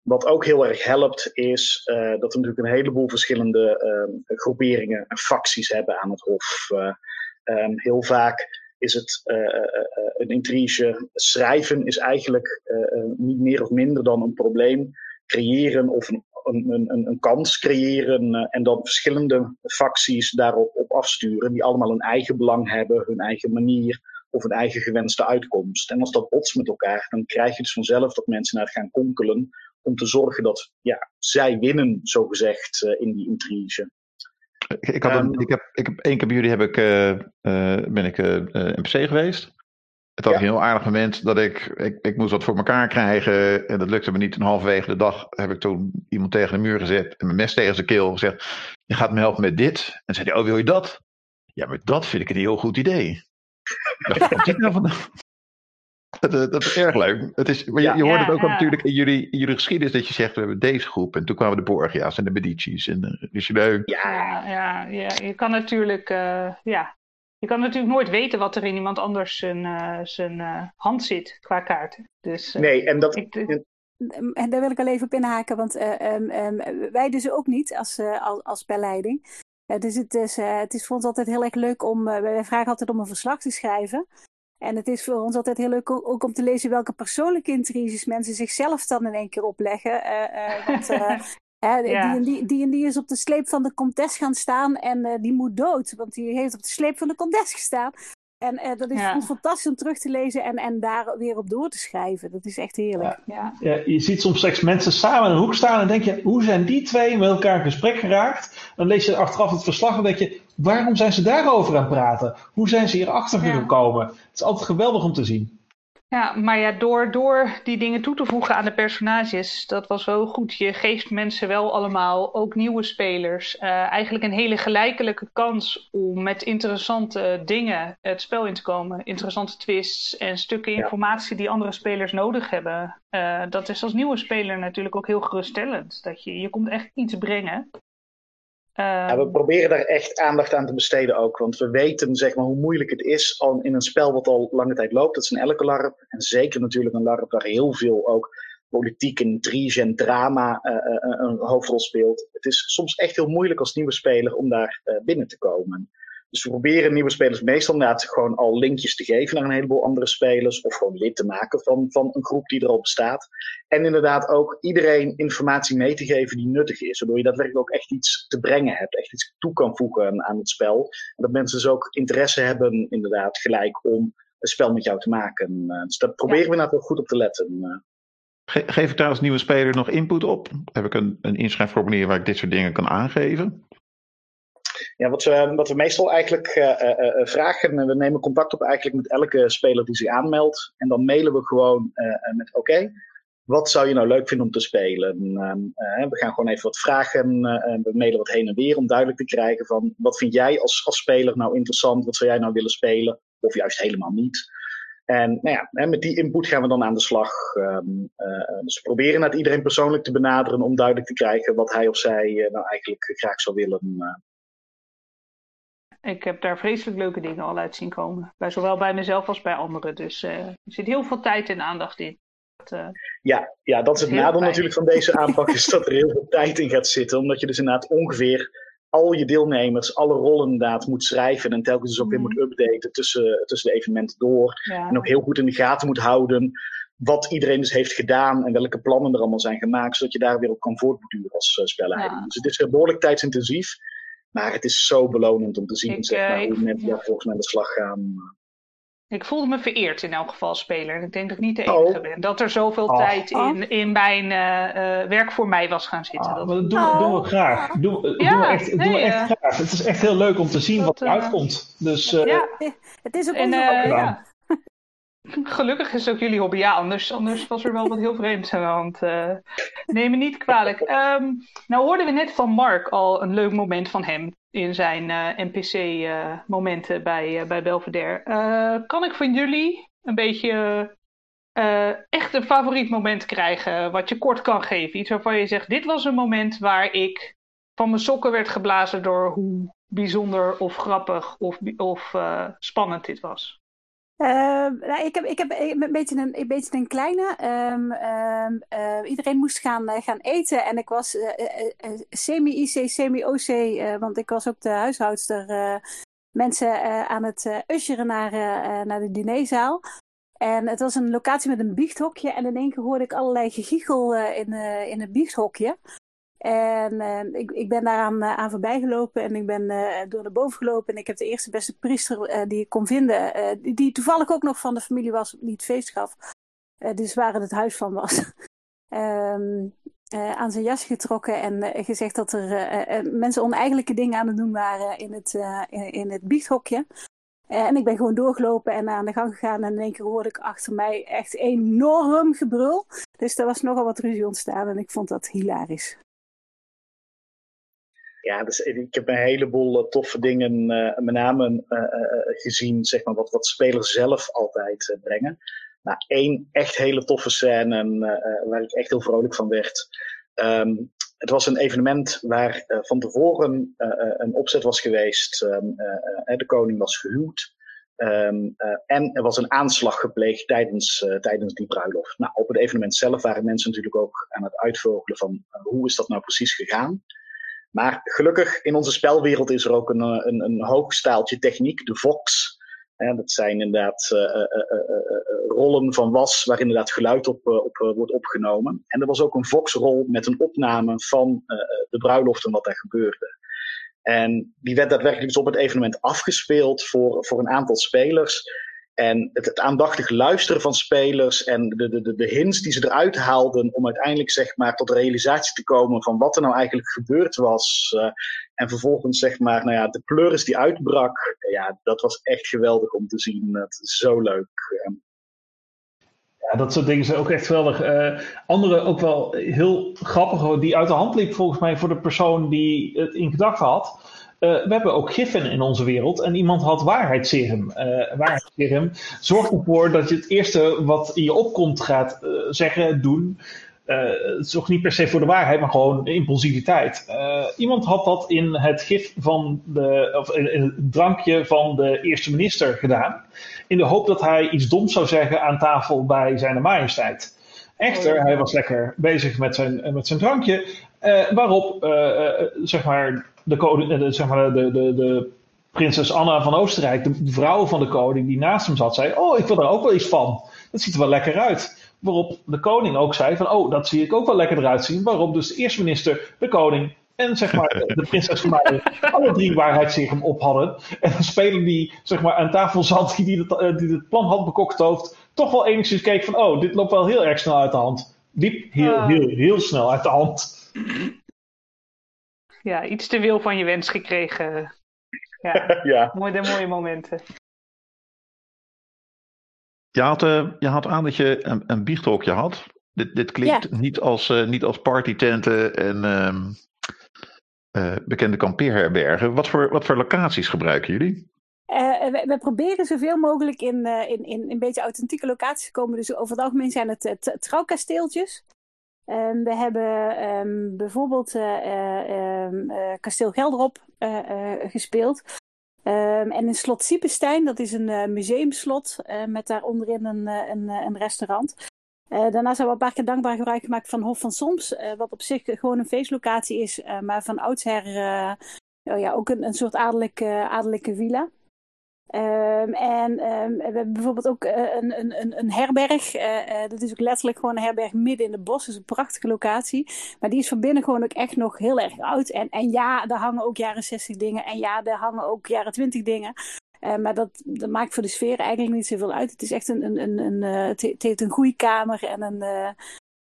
[SPEAKER 3] wat ook heel erg helpt, is uh, dat we natuurlijk een heleboel verschillende uh, groeperingen en facties hebben aan het Hof. Uh, um, heel vaak is het een intrige. Schrijven is eigenlijk niet meer of minder dan een probleem creëren of een, een, een, een kans creëren en dan verschillende facties daarop op afsturen, die allemaal een eigen belang hebben, hun eigen manier of een eigen gewenste uitkomst. En als dat botst met elkaar, dan krijg je dus vanzelf dat mensen naar gaan konkelen om te zorgen dat ja, zij winnen, zogezegd, uh, in die intrige.
[SPEAKER 1] Ik, had een, um, ik, heb, ik heb één keer bij jullie heb ik, uh, uh, ben ik NPC geweest. Het was ja. een heel aardig moment dat ik, ik, ik moest wat voor elkaar krijgen. En dat lukte me niet. En halverwege de dag heb ik toen iemand tegen de muur gezet. En mijn mes tegen zijn keel gezegd. Je gaat me helpen met dit. En zei hij, oh wil je dat? Ja, maar dat vind ik een heel goed idee. Dat, dat, is erg leuk. Het is, maar je, je hoort het ook natuurlijk in jullie, in jullie geschiedenis dat je zegt, we hebben deze groep en toen kwamen de Borgia's en de Medici's en de Richelieu.
[SPEAKER 5] Ja, ja, ja, je kan natuurlijk, uh, ja, je kan natuurlijk nooit weten wat er in iemand anders zijn, uh, zijn uh, hand zit qua kaarten. Dus,
[SPEAKER 3] nee, en dat... Ik,
[SPEAKER 4] en daar wil ik al even op inhaken, want um, um, wij dus ook niet als, als, als dus het is, het is voor ons altijd heel erg leuk om, wij vragen altijd om een verslag te schrijven. En het is voor ons altijd heel leuk ook om te lezen welke persoonlijke intriges mensen zichzelf dan in één keer opleggen. Uh, uh, want, uh, hè, die, en die, die, en die is op de sleep van de Comtes gaan staan en die moet dood. Want die heeft op de sleep van de Comtes gestaan. En uh, dat is ja. fantastisch om terug te lezen en, en daar weer op door te schrijven. Dat is echt heerlijk.
[SPEAKER 2] Ja. ja. je ziet soms seks mensen samen in een hoek staan en denk je, hoe zijn die twee met elkaar in gesprek geraakt? Dan lees je achteraf het verslag en denk je, waarom zijn ze daarover aan het praten? Hoe zijn ze hierachter gekomen? Het is altijd geweldig om te zien.
[SPEAKER 5] Ja, maar ja, door, door die dingen toe te voegen aan de personages, dat was wel goed. Je geeft mensen wel allemaal, ook nieuwe spelers, uh, eigenlijk een hele gelijkelijke kans om met interessante dingen het spel in te komen. Interessante twists en stukken informatie die andere spelers nodig hebben. Uh, dat is als nieuwe speler natuurlijk ook heel geruststellend. Dat je, je komt echt iets brengen
[SPEAKER 3] ja, we ehm, proberen daar echt aandacht aan te besteden ook. Want we weten zeg maar, hoe moeilijk het is al in een spel wat al lange tijd loopt. Dat is een elke LARP. En zeker natuurlijk een LARP waar heel veel ook politiek, intrige en drama uh, uh, een hoofdrol speelt. Het is soms echt heel moeilijk als nieuwe speler om daar uh, binnen te komen. Dus we proberen nieuwe spelers meestal inderdaad gewoon al linkjes te geven naar een heleboel andere spelers. Of gewoon lid te maken van, van een groep die er al bestaat. En inderdaad ook iedereen informatie mee te geven die nuttig is. Waardoor je daadwerkelijk ook echt iets te brengen hebt. Echt iets toe kan voegen aan het spel. En dat mensen dus ook interesse hebben inderdaad gelijk om een spel met jou te maken. Dus daar proberen we inderdaad ook goed op te letten.
[SPEAKER 1] geef ik daar als nieuwe speler nog input op? Heb ik een, een inschrijfformulier waar ik dit soort dingen kan aangeven?
[SPEAKER 3] Ja, wat, we, wat we meestal eigenlijk uh, uh, vragen, we nemen contact op eigenlijk met elke speler die zich aanmeldt. En dan mailen we gewoon met oké, wat zou je nou leuk vinden om te spelen? Uh, we gaan gewoon even wat vragen, we mailen wat heen en weer om duidelijk te krijgen van wat vind jij als, als speler nou interessant? Wat zou jij nou willen spelen? Of juist helemaal niet. En nou ja, met die input gaan we dan aan de slag. Um, dus we proberen het iedereen persoonlijk te benaderen om duidelijk te krijgen wat hij of zij nou eigenlijk graag zou willen.
[SPEAKER 5] Ik heb daar vreselijk leuke dingen al uit zien komen. Bij, zowel bij mezelf als bij anderen. Dus uh, er zit heel veel tijd en aandacht in. Dat, uh,
[SPEAKER 3] ja, ja, dat is het nadeel natuurlijk van deze aanpak. is dat er heel veel tijd in gaat zitten. Omdat je dus inderdaad ongeveer al je deelnemers, alle rollen inderdaad moet schrijven. En telkens dus ook weer mhm. moet updaten tussen, tussen de evenementen door. Ja. En ook heel goed in de gaten moet houden wat iedereen dus heeft gedaan en welke plannen er allemaal zijn gemaakt, zodat je daar weer op kan voortborduren als uh, spelleider. Ja. Dus het is behoorlijk tijdsintensief. Maar het is zo belonend om te zien ik, zeg maar, uh, hoe mensen daar volgens mij aan de slag gaan.
[SPEAKER 5] Ik voelde me vereerd in elk geval speler. Ik denk dat ik niet de enige oh. ben. Dat er zoveel oh. tijd in, oh. in mijn uh, uh, werk voor mij was gaan zitten.
[SPEAKER 2] Oh, dat doen, we, doen, we graag. Doen, ja, doen we echt, nee, doen we echt graag. Het is echt heel leuk om te zien dat, wat eruit komt. Dus,
[SPEAKER 4] ja, het is ook en, ja.
[SPEAKER 5] Gelukkig is ook jullie hobby. Ja, anders, anders was er wel wat heel vreemds aan de hand. Uh, neem me niet kwalijk. Um, nou hoorden we net van Mark al een leuk moment van hem in zijn uh, NPC-momenten uh, bij, bij Belvedere. kan ik van jullie een beetje echt een favoriet moment krijgen wat je kort kan geven? Iets waarvan je zegt, dit was een moment waar ik van mijn sokken werd geblazen door hoe bijzonder of grappig of, of spannend dit was.
[SPEAKER 4] Uh, nou, ik, heb, ik heb een beetje een, een, beetje een kleine. Um, uh, iedereen moest gaan, uh, gaan eten en ik was eh, semi-IC, semi-OC, want ik was ook de huishoudster. mensen aan het usheren naar, naar de dinerzaal. En het was een locatie met een biechthokje en in één keer hoorde ik allerlei gegiegel in, in het biechthokje. En uh, ik, ik ben daaraan uh, aan voorbij gelopen en ik ben uh, door naar boven gelopen. En ik heb de eerste beste priester die ik kon vinden, die, die, toevallig ook nog van de familie was die het feest gaf. dus waar het het huis van was. um, aan zijn jas getrokken en gezegd dat er mensen oneigenlijke dingen aan het doen waren in het, in, in, het biechthokje. en ik ben gewoon doorgelopen en aan de gang gegaan. En in één keer hoorde ik achter mij echt enorm gebrul. Dus er was nogal wat ruzie ontstaan en ik vond dat hilarisch.
[SPEAKER 3] Ja, dus ik heb een heleboel toffe dingen, met name gezien, zeg maar, wat, wat spelers zelf altijd brengen. Nou, één echt hele toffe scène waar ik echt heel vrolijk van werd. Ehm, het was een evenement waar van tevoren een opzet was geweest. Um, de koning was gehuwd. Uh, en er was een aanslag gepleegd tijdens, tijdens die bruiloft. Nou, op het evenement zelf waren mensen natuurlijk ook aan het uitvogelen van hoe is dat nou precies gegaan. Maar gelukkig in onze spelwereld is er ook een, een, een hoog staaltje techniek, de Vox. En dat zijn inderdaad rollen van was waar inderdaad geluid op, op wordt opgenomen. En er was ook een Vox-rol met een opname van de bruiloft en wat daar gebeurde. En die werd daadwerkelijk dus op het evenement afgespeeld voor, voor een aantal spelers. En het, het aandachtig luisteren van spelers en de, de, de, de hints die ze eruit haalden om uiteindelijk zeg maar, tot realisatie te komen van wat er nou eigenlijk gebeurd was. Uh, en vervolgens zeg maar, nou ja, de pleuris die uitbrak. Ja, dat was echt geweldig om te zien. Het zo leuk.
[SPEAKER 2] Ja, dat soort dingen zijn ook echt geweldig. Andere ook wel heel grappig, die uit de hand liep volgens mij voor de persoon die het in gedachten had. Uh, we hebben ook giffen in onze wereld en iemand had waarheidsserum. Uh, waarheidsserum zorgt ervoor dat je het eerste wat in je opkomt gaat zeggen, doen. het zorgt niet per se voor de waarheid, maar gewoon impulsiviteit. iemand had dat in het gif van de, of in het drankje van de eerste minister gedaan in de hoop dat hij iets doms zou zeggen aan tafel bij zijn majesteit. Echter, oh, hij was lekker bezig met zijn, eh, met zijn drankje, uh, waarop uh, zeg maar de, koning, zeg maar de, de, de prinses Anna van Oostenrijk, de vrouw van de koning die naast hem zat, zei: Oh, ik wil er ook wel iets van. Dat ziet er wel lekker uit. Waarop de koning ook zei: van, Oh, dat zie ik ook wel lekker eruit zien. Waarop dus de eerste minister, de koning en zeg maar, de prinses van alle drie waarheidsserum op hadden. En een speler die zeg maar, aan tafel zat, die het, eh, die het plan had bekocht hoofd, toch wel enigszins keek van, oh, dit loopt wel heel erg snel uit de hand. Diep, heel, ah. heel, heel snel uit de hand.
[SPEAKER 5] Ja, iets te veel van je wens gekregen. Ja, ja. Mooie, mooie momenten.
[SPEAKER 1] Je had, uh, je had aan dat je een, een biechthokje had. Dit, dit klinkt niet, als, uh, niet als partytenten en uh, uh, bekende kampeerherbergen. Wat voor, wat voor locaties gebruiken jullie?
[SPEAKER 4] Uh, we, we, proberen zoveel mogelijk in, uh, in, in, een beetje authentieke locaties te komen. Dus over het algemeen zijn het trouwkasteeltjes. Um, we hebben um, bijvoorbeeld um, Kasteel Gelderop gespeeld. en in Slot Siepenstein, dat is een museumslot met daar onderin een, een, een restaurant. Daarnaast hebben we een paar keer dankbaar gebruik gemaakt van Hof van Soms, wat op zich gewoon een feestlocatie is, maar van oudsher oh ja, ook een, een soort adellijke, adellijke villa. Um, en um, we hebben bijvoorbeeld ook een, een, een herberg. dat is ook letterlijk gewoon een herberg midden in het bos. Is een prachtige locatie. Maar die is van binnen gewoon ook echt nog heel erg oud. En, en ja, daar hangen ook jaren 60 dingen. En ja, daar hangen ook jaren 20 dingen. Maar dat, dat maakt voor de sfeer eigenlijk niet zoveel uit. Het is echt een, een, een, een het, heeft een goede kamer en een,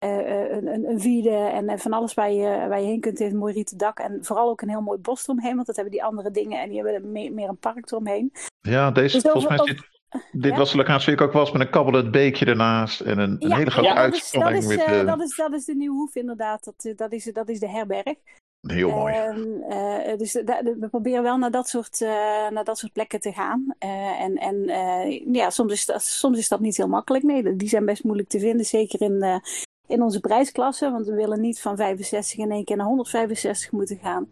[SPEAKER 4] een, een, een vide en van alles waar je, waar je heen kunt. Het heeft een mooi rieten dak en vooral ook een heel mooi bos eromheen. Want dat hebben die andere dingen en die hebben meer, meer een park eromheen.
[SPEAKER 1] Ja, deze dus volgens mij zit... Dit ja? was de locatie ik ook was met een kabbelend beekje ernaast en een, een hele grote ja, uitspanning.
[SPEAKER 4] Dat is, dat, is, met, dat, is, dat is de Nieuwe Hoef inderdaad, dat, dat, is, dat is de herberg.
[SPEAKER 1] Heel mooi.
[SPEAKER 4] Uh, dus we proberen wel naar dat soort, naar dat soort plekken te gaan. En en ja, soms is, dat, soms is dat niet heel makkelijk. Nee, die zijn best moeilijk te vinden. Zeker in, in onze prijsklasse. Want we willen niet van 65 in één keer naar 165 moeten gaan.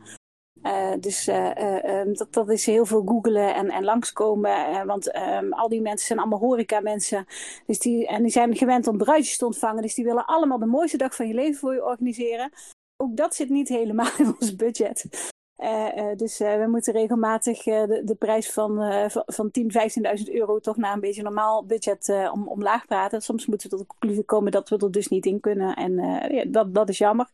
[SPEAKER 4] dus um, dat, dat is heel veel googelen en, en langskomen. want um, al die mensen zijn allemaal horeca mensen. Dus die, en die zijn gewend om bruidjes te ontvangen. Dus die willen allemaal de mooiste dag van je leven voor je organiseren ook dat zit niet helemaal in ons budget. Uh, uh, dus uh, we moeten regelmatig de, de, prijs van, van 10.000, 15.000 euro toch naar een beetje normaal budget om, omlaag praten. Soms moeten we tot de conclusie komen dat we er dus niet in kunnen. En dat, dat is jammer.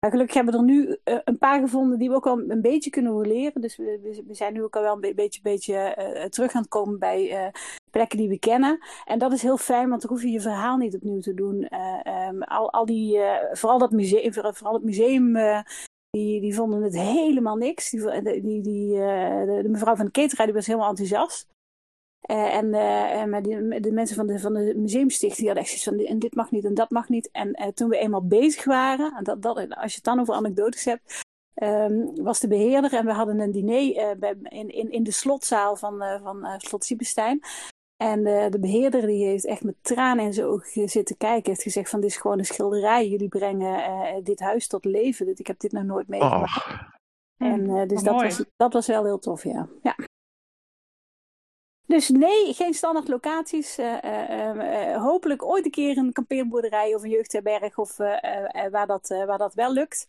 [SPEAKER 4] Maar gelukkig hebben we er nu een paar gevonden die we ook al een beetje kunnen roleren. Dus we, we zijn nu ook al wel een beetje, beetje terug aan het komen bij plekken die we kennen. En dat is heel fijn, want dan hoef je je verhaal niet opnieuw te doen. Um, al, al die, vooral dat museum, vooral het museum die, die vonden het helemaal niks. Die, die, die, uh, de, de, mevrouw van de die was helemaal enthousiast. Uh, en uh, de mensen van de, van de museumstichting hadden echt zoiets van en dit mag niet en dat mag niet. En toen we eenmaal bezig waren, en dat, dat, als je het dan over anekdotes hebt, um, was de beheerder. En we hadden een diner uh, in, in, in de slotzaal van, van Slot Siebenstein. En de beheerder die heeft echt met tranen in zijn ogen zitten kijken. Heeft gezegd van dit is gewoon een schilderij. Jullie brengen dit huis tot leven. Ik heb dit nog nooit meegemaakt. Oh. En dus dat was, dat was wel heel tof, ja. ja. Dus nee, geen standaard locaties. hopelijk ooit een keer een kampeerboerderij of een jeugdherberg of waar, dat, waar dat wel lukt.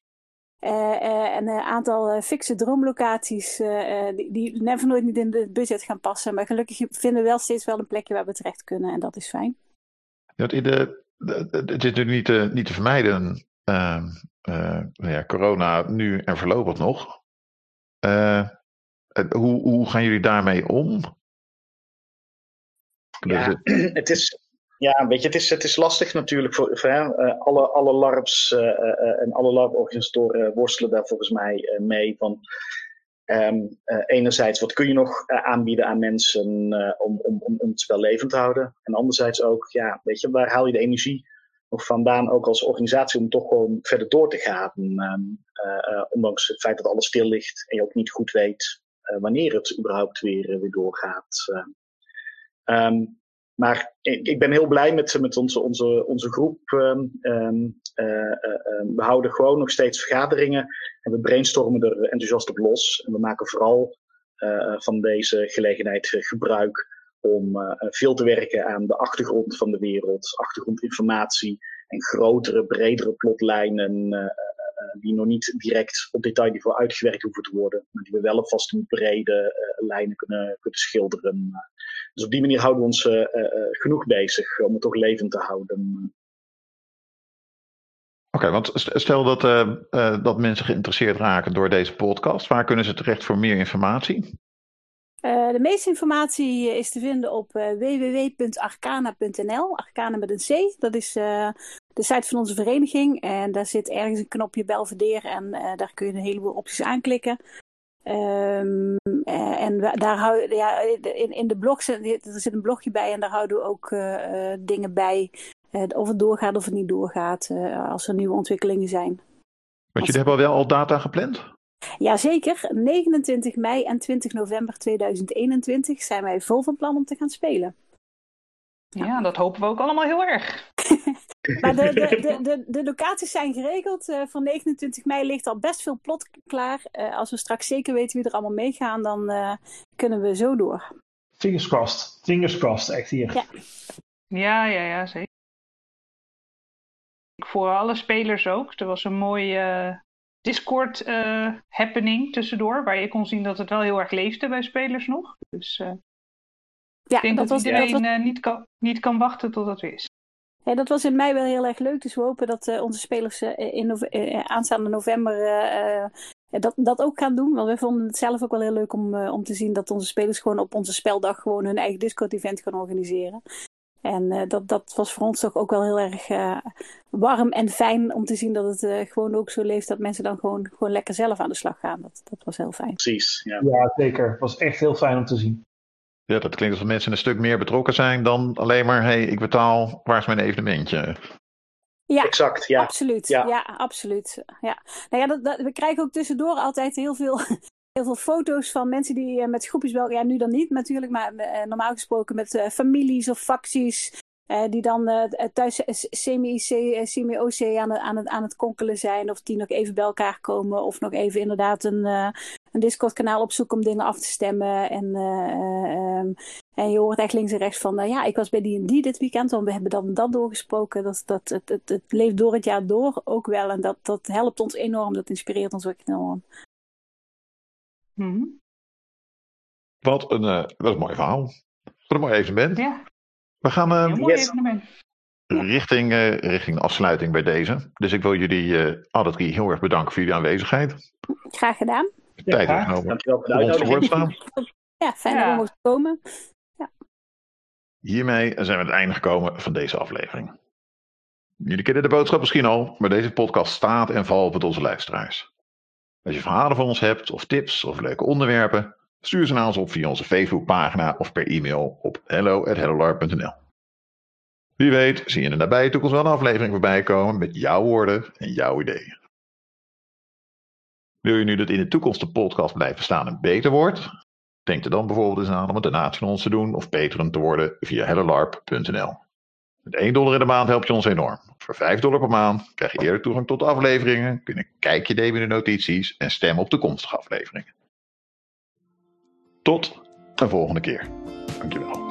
[SPEAKER 4] Uh, en een aantal fikse droomlocaties die, die never nooit niet in het budget gaan passen. Maar gelukkig vinden we wel steeds wel een plekje waar we terecht kunnen en dat is fijn.
[SPEAKER 1] Dat in de, het is natuurlijk niet te, niet te vermijden. Uh, nou ja, corona nu en voorlopig nog. hoe, hoe gaan jullie daarmee om?
[SPEAKER 3] Ja, het is, ja, weet je, het is, het is lastig natuurlijk voor, uh, alle, alle LARPs uh, uh, en alle LARP-organisatoren worstelen daar volgens mij mee. Van, um, enerzijds, wat kun je nog aanbieden aan mensen om, om, om, het spel levend te houden? En anderzijds ook, ja, weet je, waar haal je de energie nog vandaan, ook als organisatie, om toch gewoon verder door te gaan? Um, ondanks het feit dat alles stil ligt en je ook niet goed weet wanneer het überhaupt weer, weer doorgaat. Um, maar ik ben heel blij met, met onze, onze, onze groep. Um, uh, uh, we houden gewoon nog steeds vergaderingen en we brainstormen er enthousiast op los. En we maken vooral uh, van deze gelegenheid gebruik om veel te werken aan de achtergrond van de wereld, achtergrondinformatie en grotere, bredere plotlijnen die nog niet direct op detailniveau uitgewerkt hoeven te worden, maar die we wel op vaste brede lijnen kunnen, kunnen schilderen. Dus op die manier houden we ons genoeg bezig om het toch levend te houden.
[SPEAKER 1] Oké, want stel dat, dat mensen geïnteresseerd raken door deze podcast, waar kunnen ze terecht voor meer informatie?
[SPEAKER 4] De meeste informatie is te vinden op www.arcana.nl, Arcana met een C. Dat is de site van onze vereniging en daar zit ergens een knopje Belvedere en daar kun je een heleboel opties aanklikken. Um, en daar houden, ja, in, in de blog er zit een blogje bij en daar houden we ook uh, dingen bij. Uh, of het doorgaat of het niet doorgaat, uh, als er nieuwe ontwikkelingen zijn.
[SPEAKER 1] Want jullie hebben wel al data gepland?
[SPEAKER 4] Jazeker, 29 mei en 20 november 2021 zijn wij vol van plan om te gaan spelen.
[SPEAKER 5] Ja, dat hopen we ook allemaal heel erg.
[SPEAKER 4] maar de, de, de, de, locaties zijn geregeld. Uh, voor 29 mei ligt al best veel plot klaar. Uh, als we straks zeker weten wie er allemaal meegaan, dan uh, kunnen we zo door.
[SPEAKER 2] Fingers crossed. Fingers crossed, echt hier.
[SPEAKER 5] Ja, ja, ja, ja zeker. Voor alle spelers ook. Er was een mooie Discord happening tussendoor. Waar je kon zien dat het wel heel erg leefde bij spelers nog. Dus ja, ik denk dat, dat iedereen dat was... niet, kan, niet kan wachten tot het weer is.
[SPEAKER 4] Ja, dat was in mei wel heel erg leuk. Dus we hopen dat uh, onze spelers in nove aanstaande november dat, dat ook gaan doen. Want we vonden het zelf ook wel heel leuk om, om te zien dat onze spelers gewoon op onze speldag gewoon hun eigen Discord-event gaan organiseren. En dat, dat was voor ons toch ook wel heel erg warm en fijn om te zien dat het gewoon ook zo leeft dat mensen dan gewoon, gewoon lekker zelf aan de slag gaan. Dat, dat was heel fijn.
[SPEAKER 3] Precies.
[SPEAKER 2] Ja. ja, zeker. Het was echt heel fijn om te zien.
[SPEAKER 1] Ja, dat klinkt alsof mensen een stuk meer betrokken zijn dan alleen maar, hey, ik betaal, waar is mijn evenementje?
[SPEAKER 4] Ja, exact. Ja, absoluut. Ja, ja absoluut. Ja. Nou ja, dat, dat, we krijgen ook tussendoor altijd heel veel, heel veel foto's van mensen die uh, met groepjes wel, ja, nu dan niet natuurlijk, maar uh, normaal gesproken met uh, families of facties. die dan thuis semi-OC aan, aan, het, aan het konkelen zijn. Of die nog even bij elkaar komen. Of nog even inderdaad een, een Discord-kanaal opzoeken om dingen af te stemmen. En, um, en je hoort echt links en rechts van, ja, ik was bij die en die dit weekend, want we hebben dat en dat doorgesproken. Dat, dat, het, het, het leeft door het jaar door ook wel en dat, dat helpt ons enorm, dat inspireert ons ook enorm.
[SPEAKER 1] Hmm. Wat, een, uh, wat een mooi verhaal. Wat een mooi evenement. Ja. We gaan uh, mooi yes. evenement. Richting, uh, richting de afsluiting bij deze. Dus ik wil jullie uh, alle drie heel erg bedanken voor jullie aanwezigheid.
[SPEAKER 4] Graag gedaan
[SPEAKER 1] tijd ja, genomen. Dankjewel voor de uitnodiging. staan.
[SPEAKER 4] Ja, fijn ja. dat we mochten komen. Ja.
[SPEAKER 1] Hiermee zijn we aan het einde gekomen van deze aflevering. Jullie kennen de boodschap misschien al, maar deze podcast staat en valt met onze luisteraars. Als je verhalen van ons hebt, of tips, of leuke onderwerpen, stuur ze naar ons op via onze Facebookpagina of per e-mail op hello.hellolar.nl. Wie weet zie je in de nabije toekomst wel een aflevering voorbij komen met jouw woorden en jouw ideeën. Wil je nu dat in de toekomst de podcast blijven staan en beter wordt? Denk er dan bijvoorbeeld eens aan om een donatie van ons te doen of patron te worden via hellolarp.nl. Met 1 dollar in de maand help je ons enorm. Voor 5 dollar per maand krijg je eerder toegang tot de afleveringen, kun je een kijkje nemen in de notities en stemmen op toekomstige afleveringen. Tot een volgende keer. Dankjewel.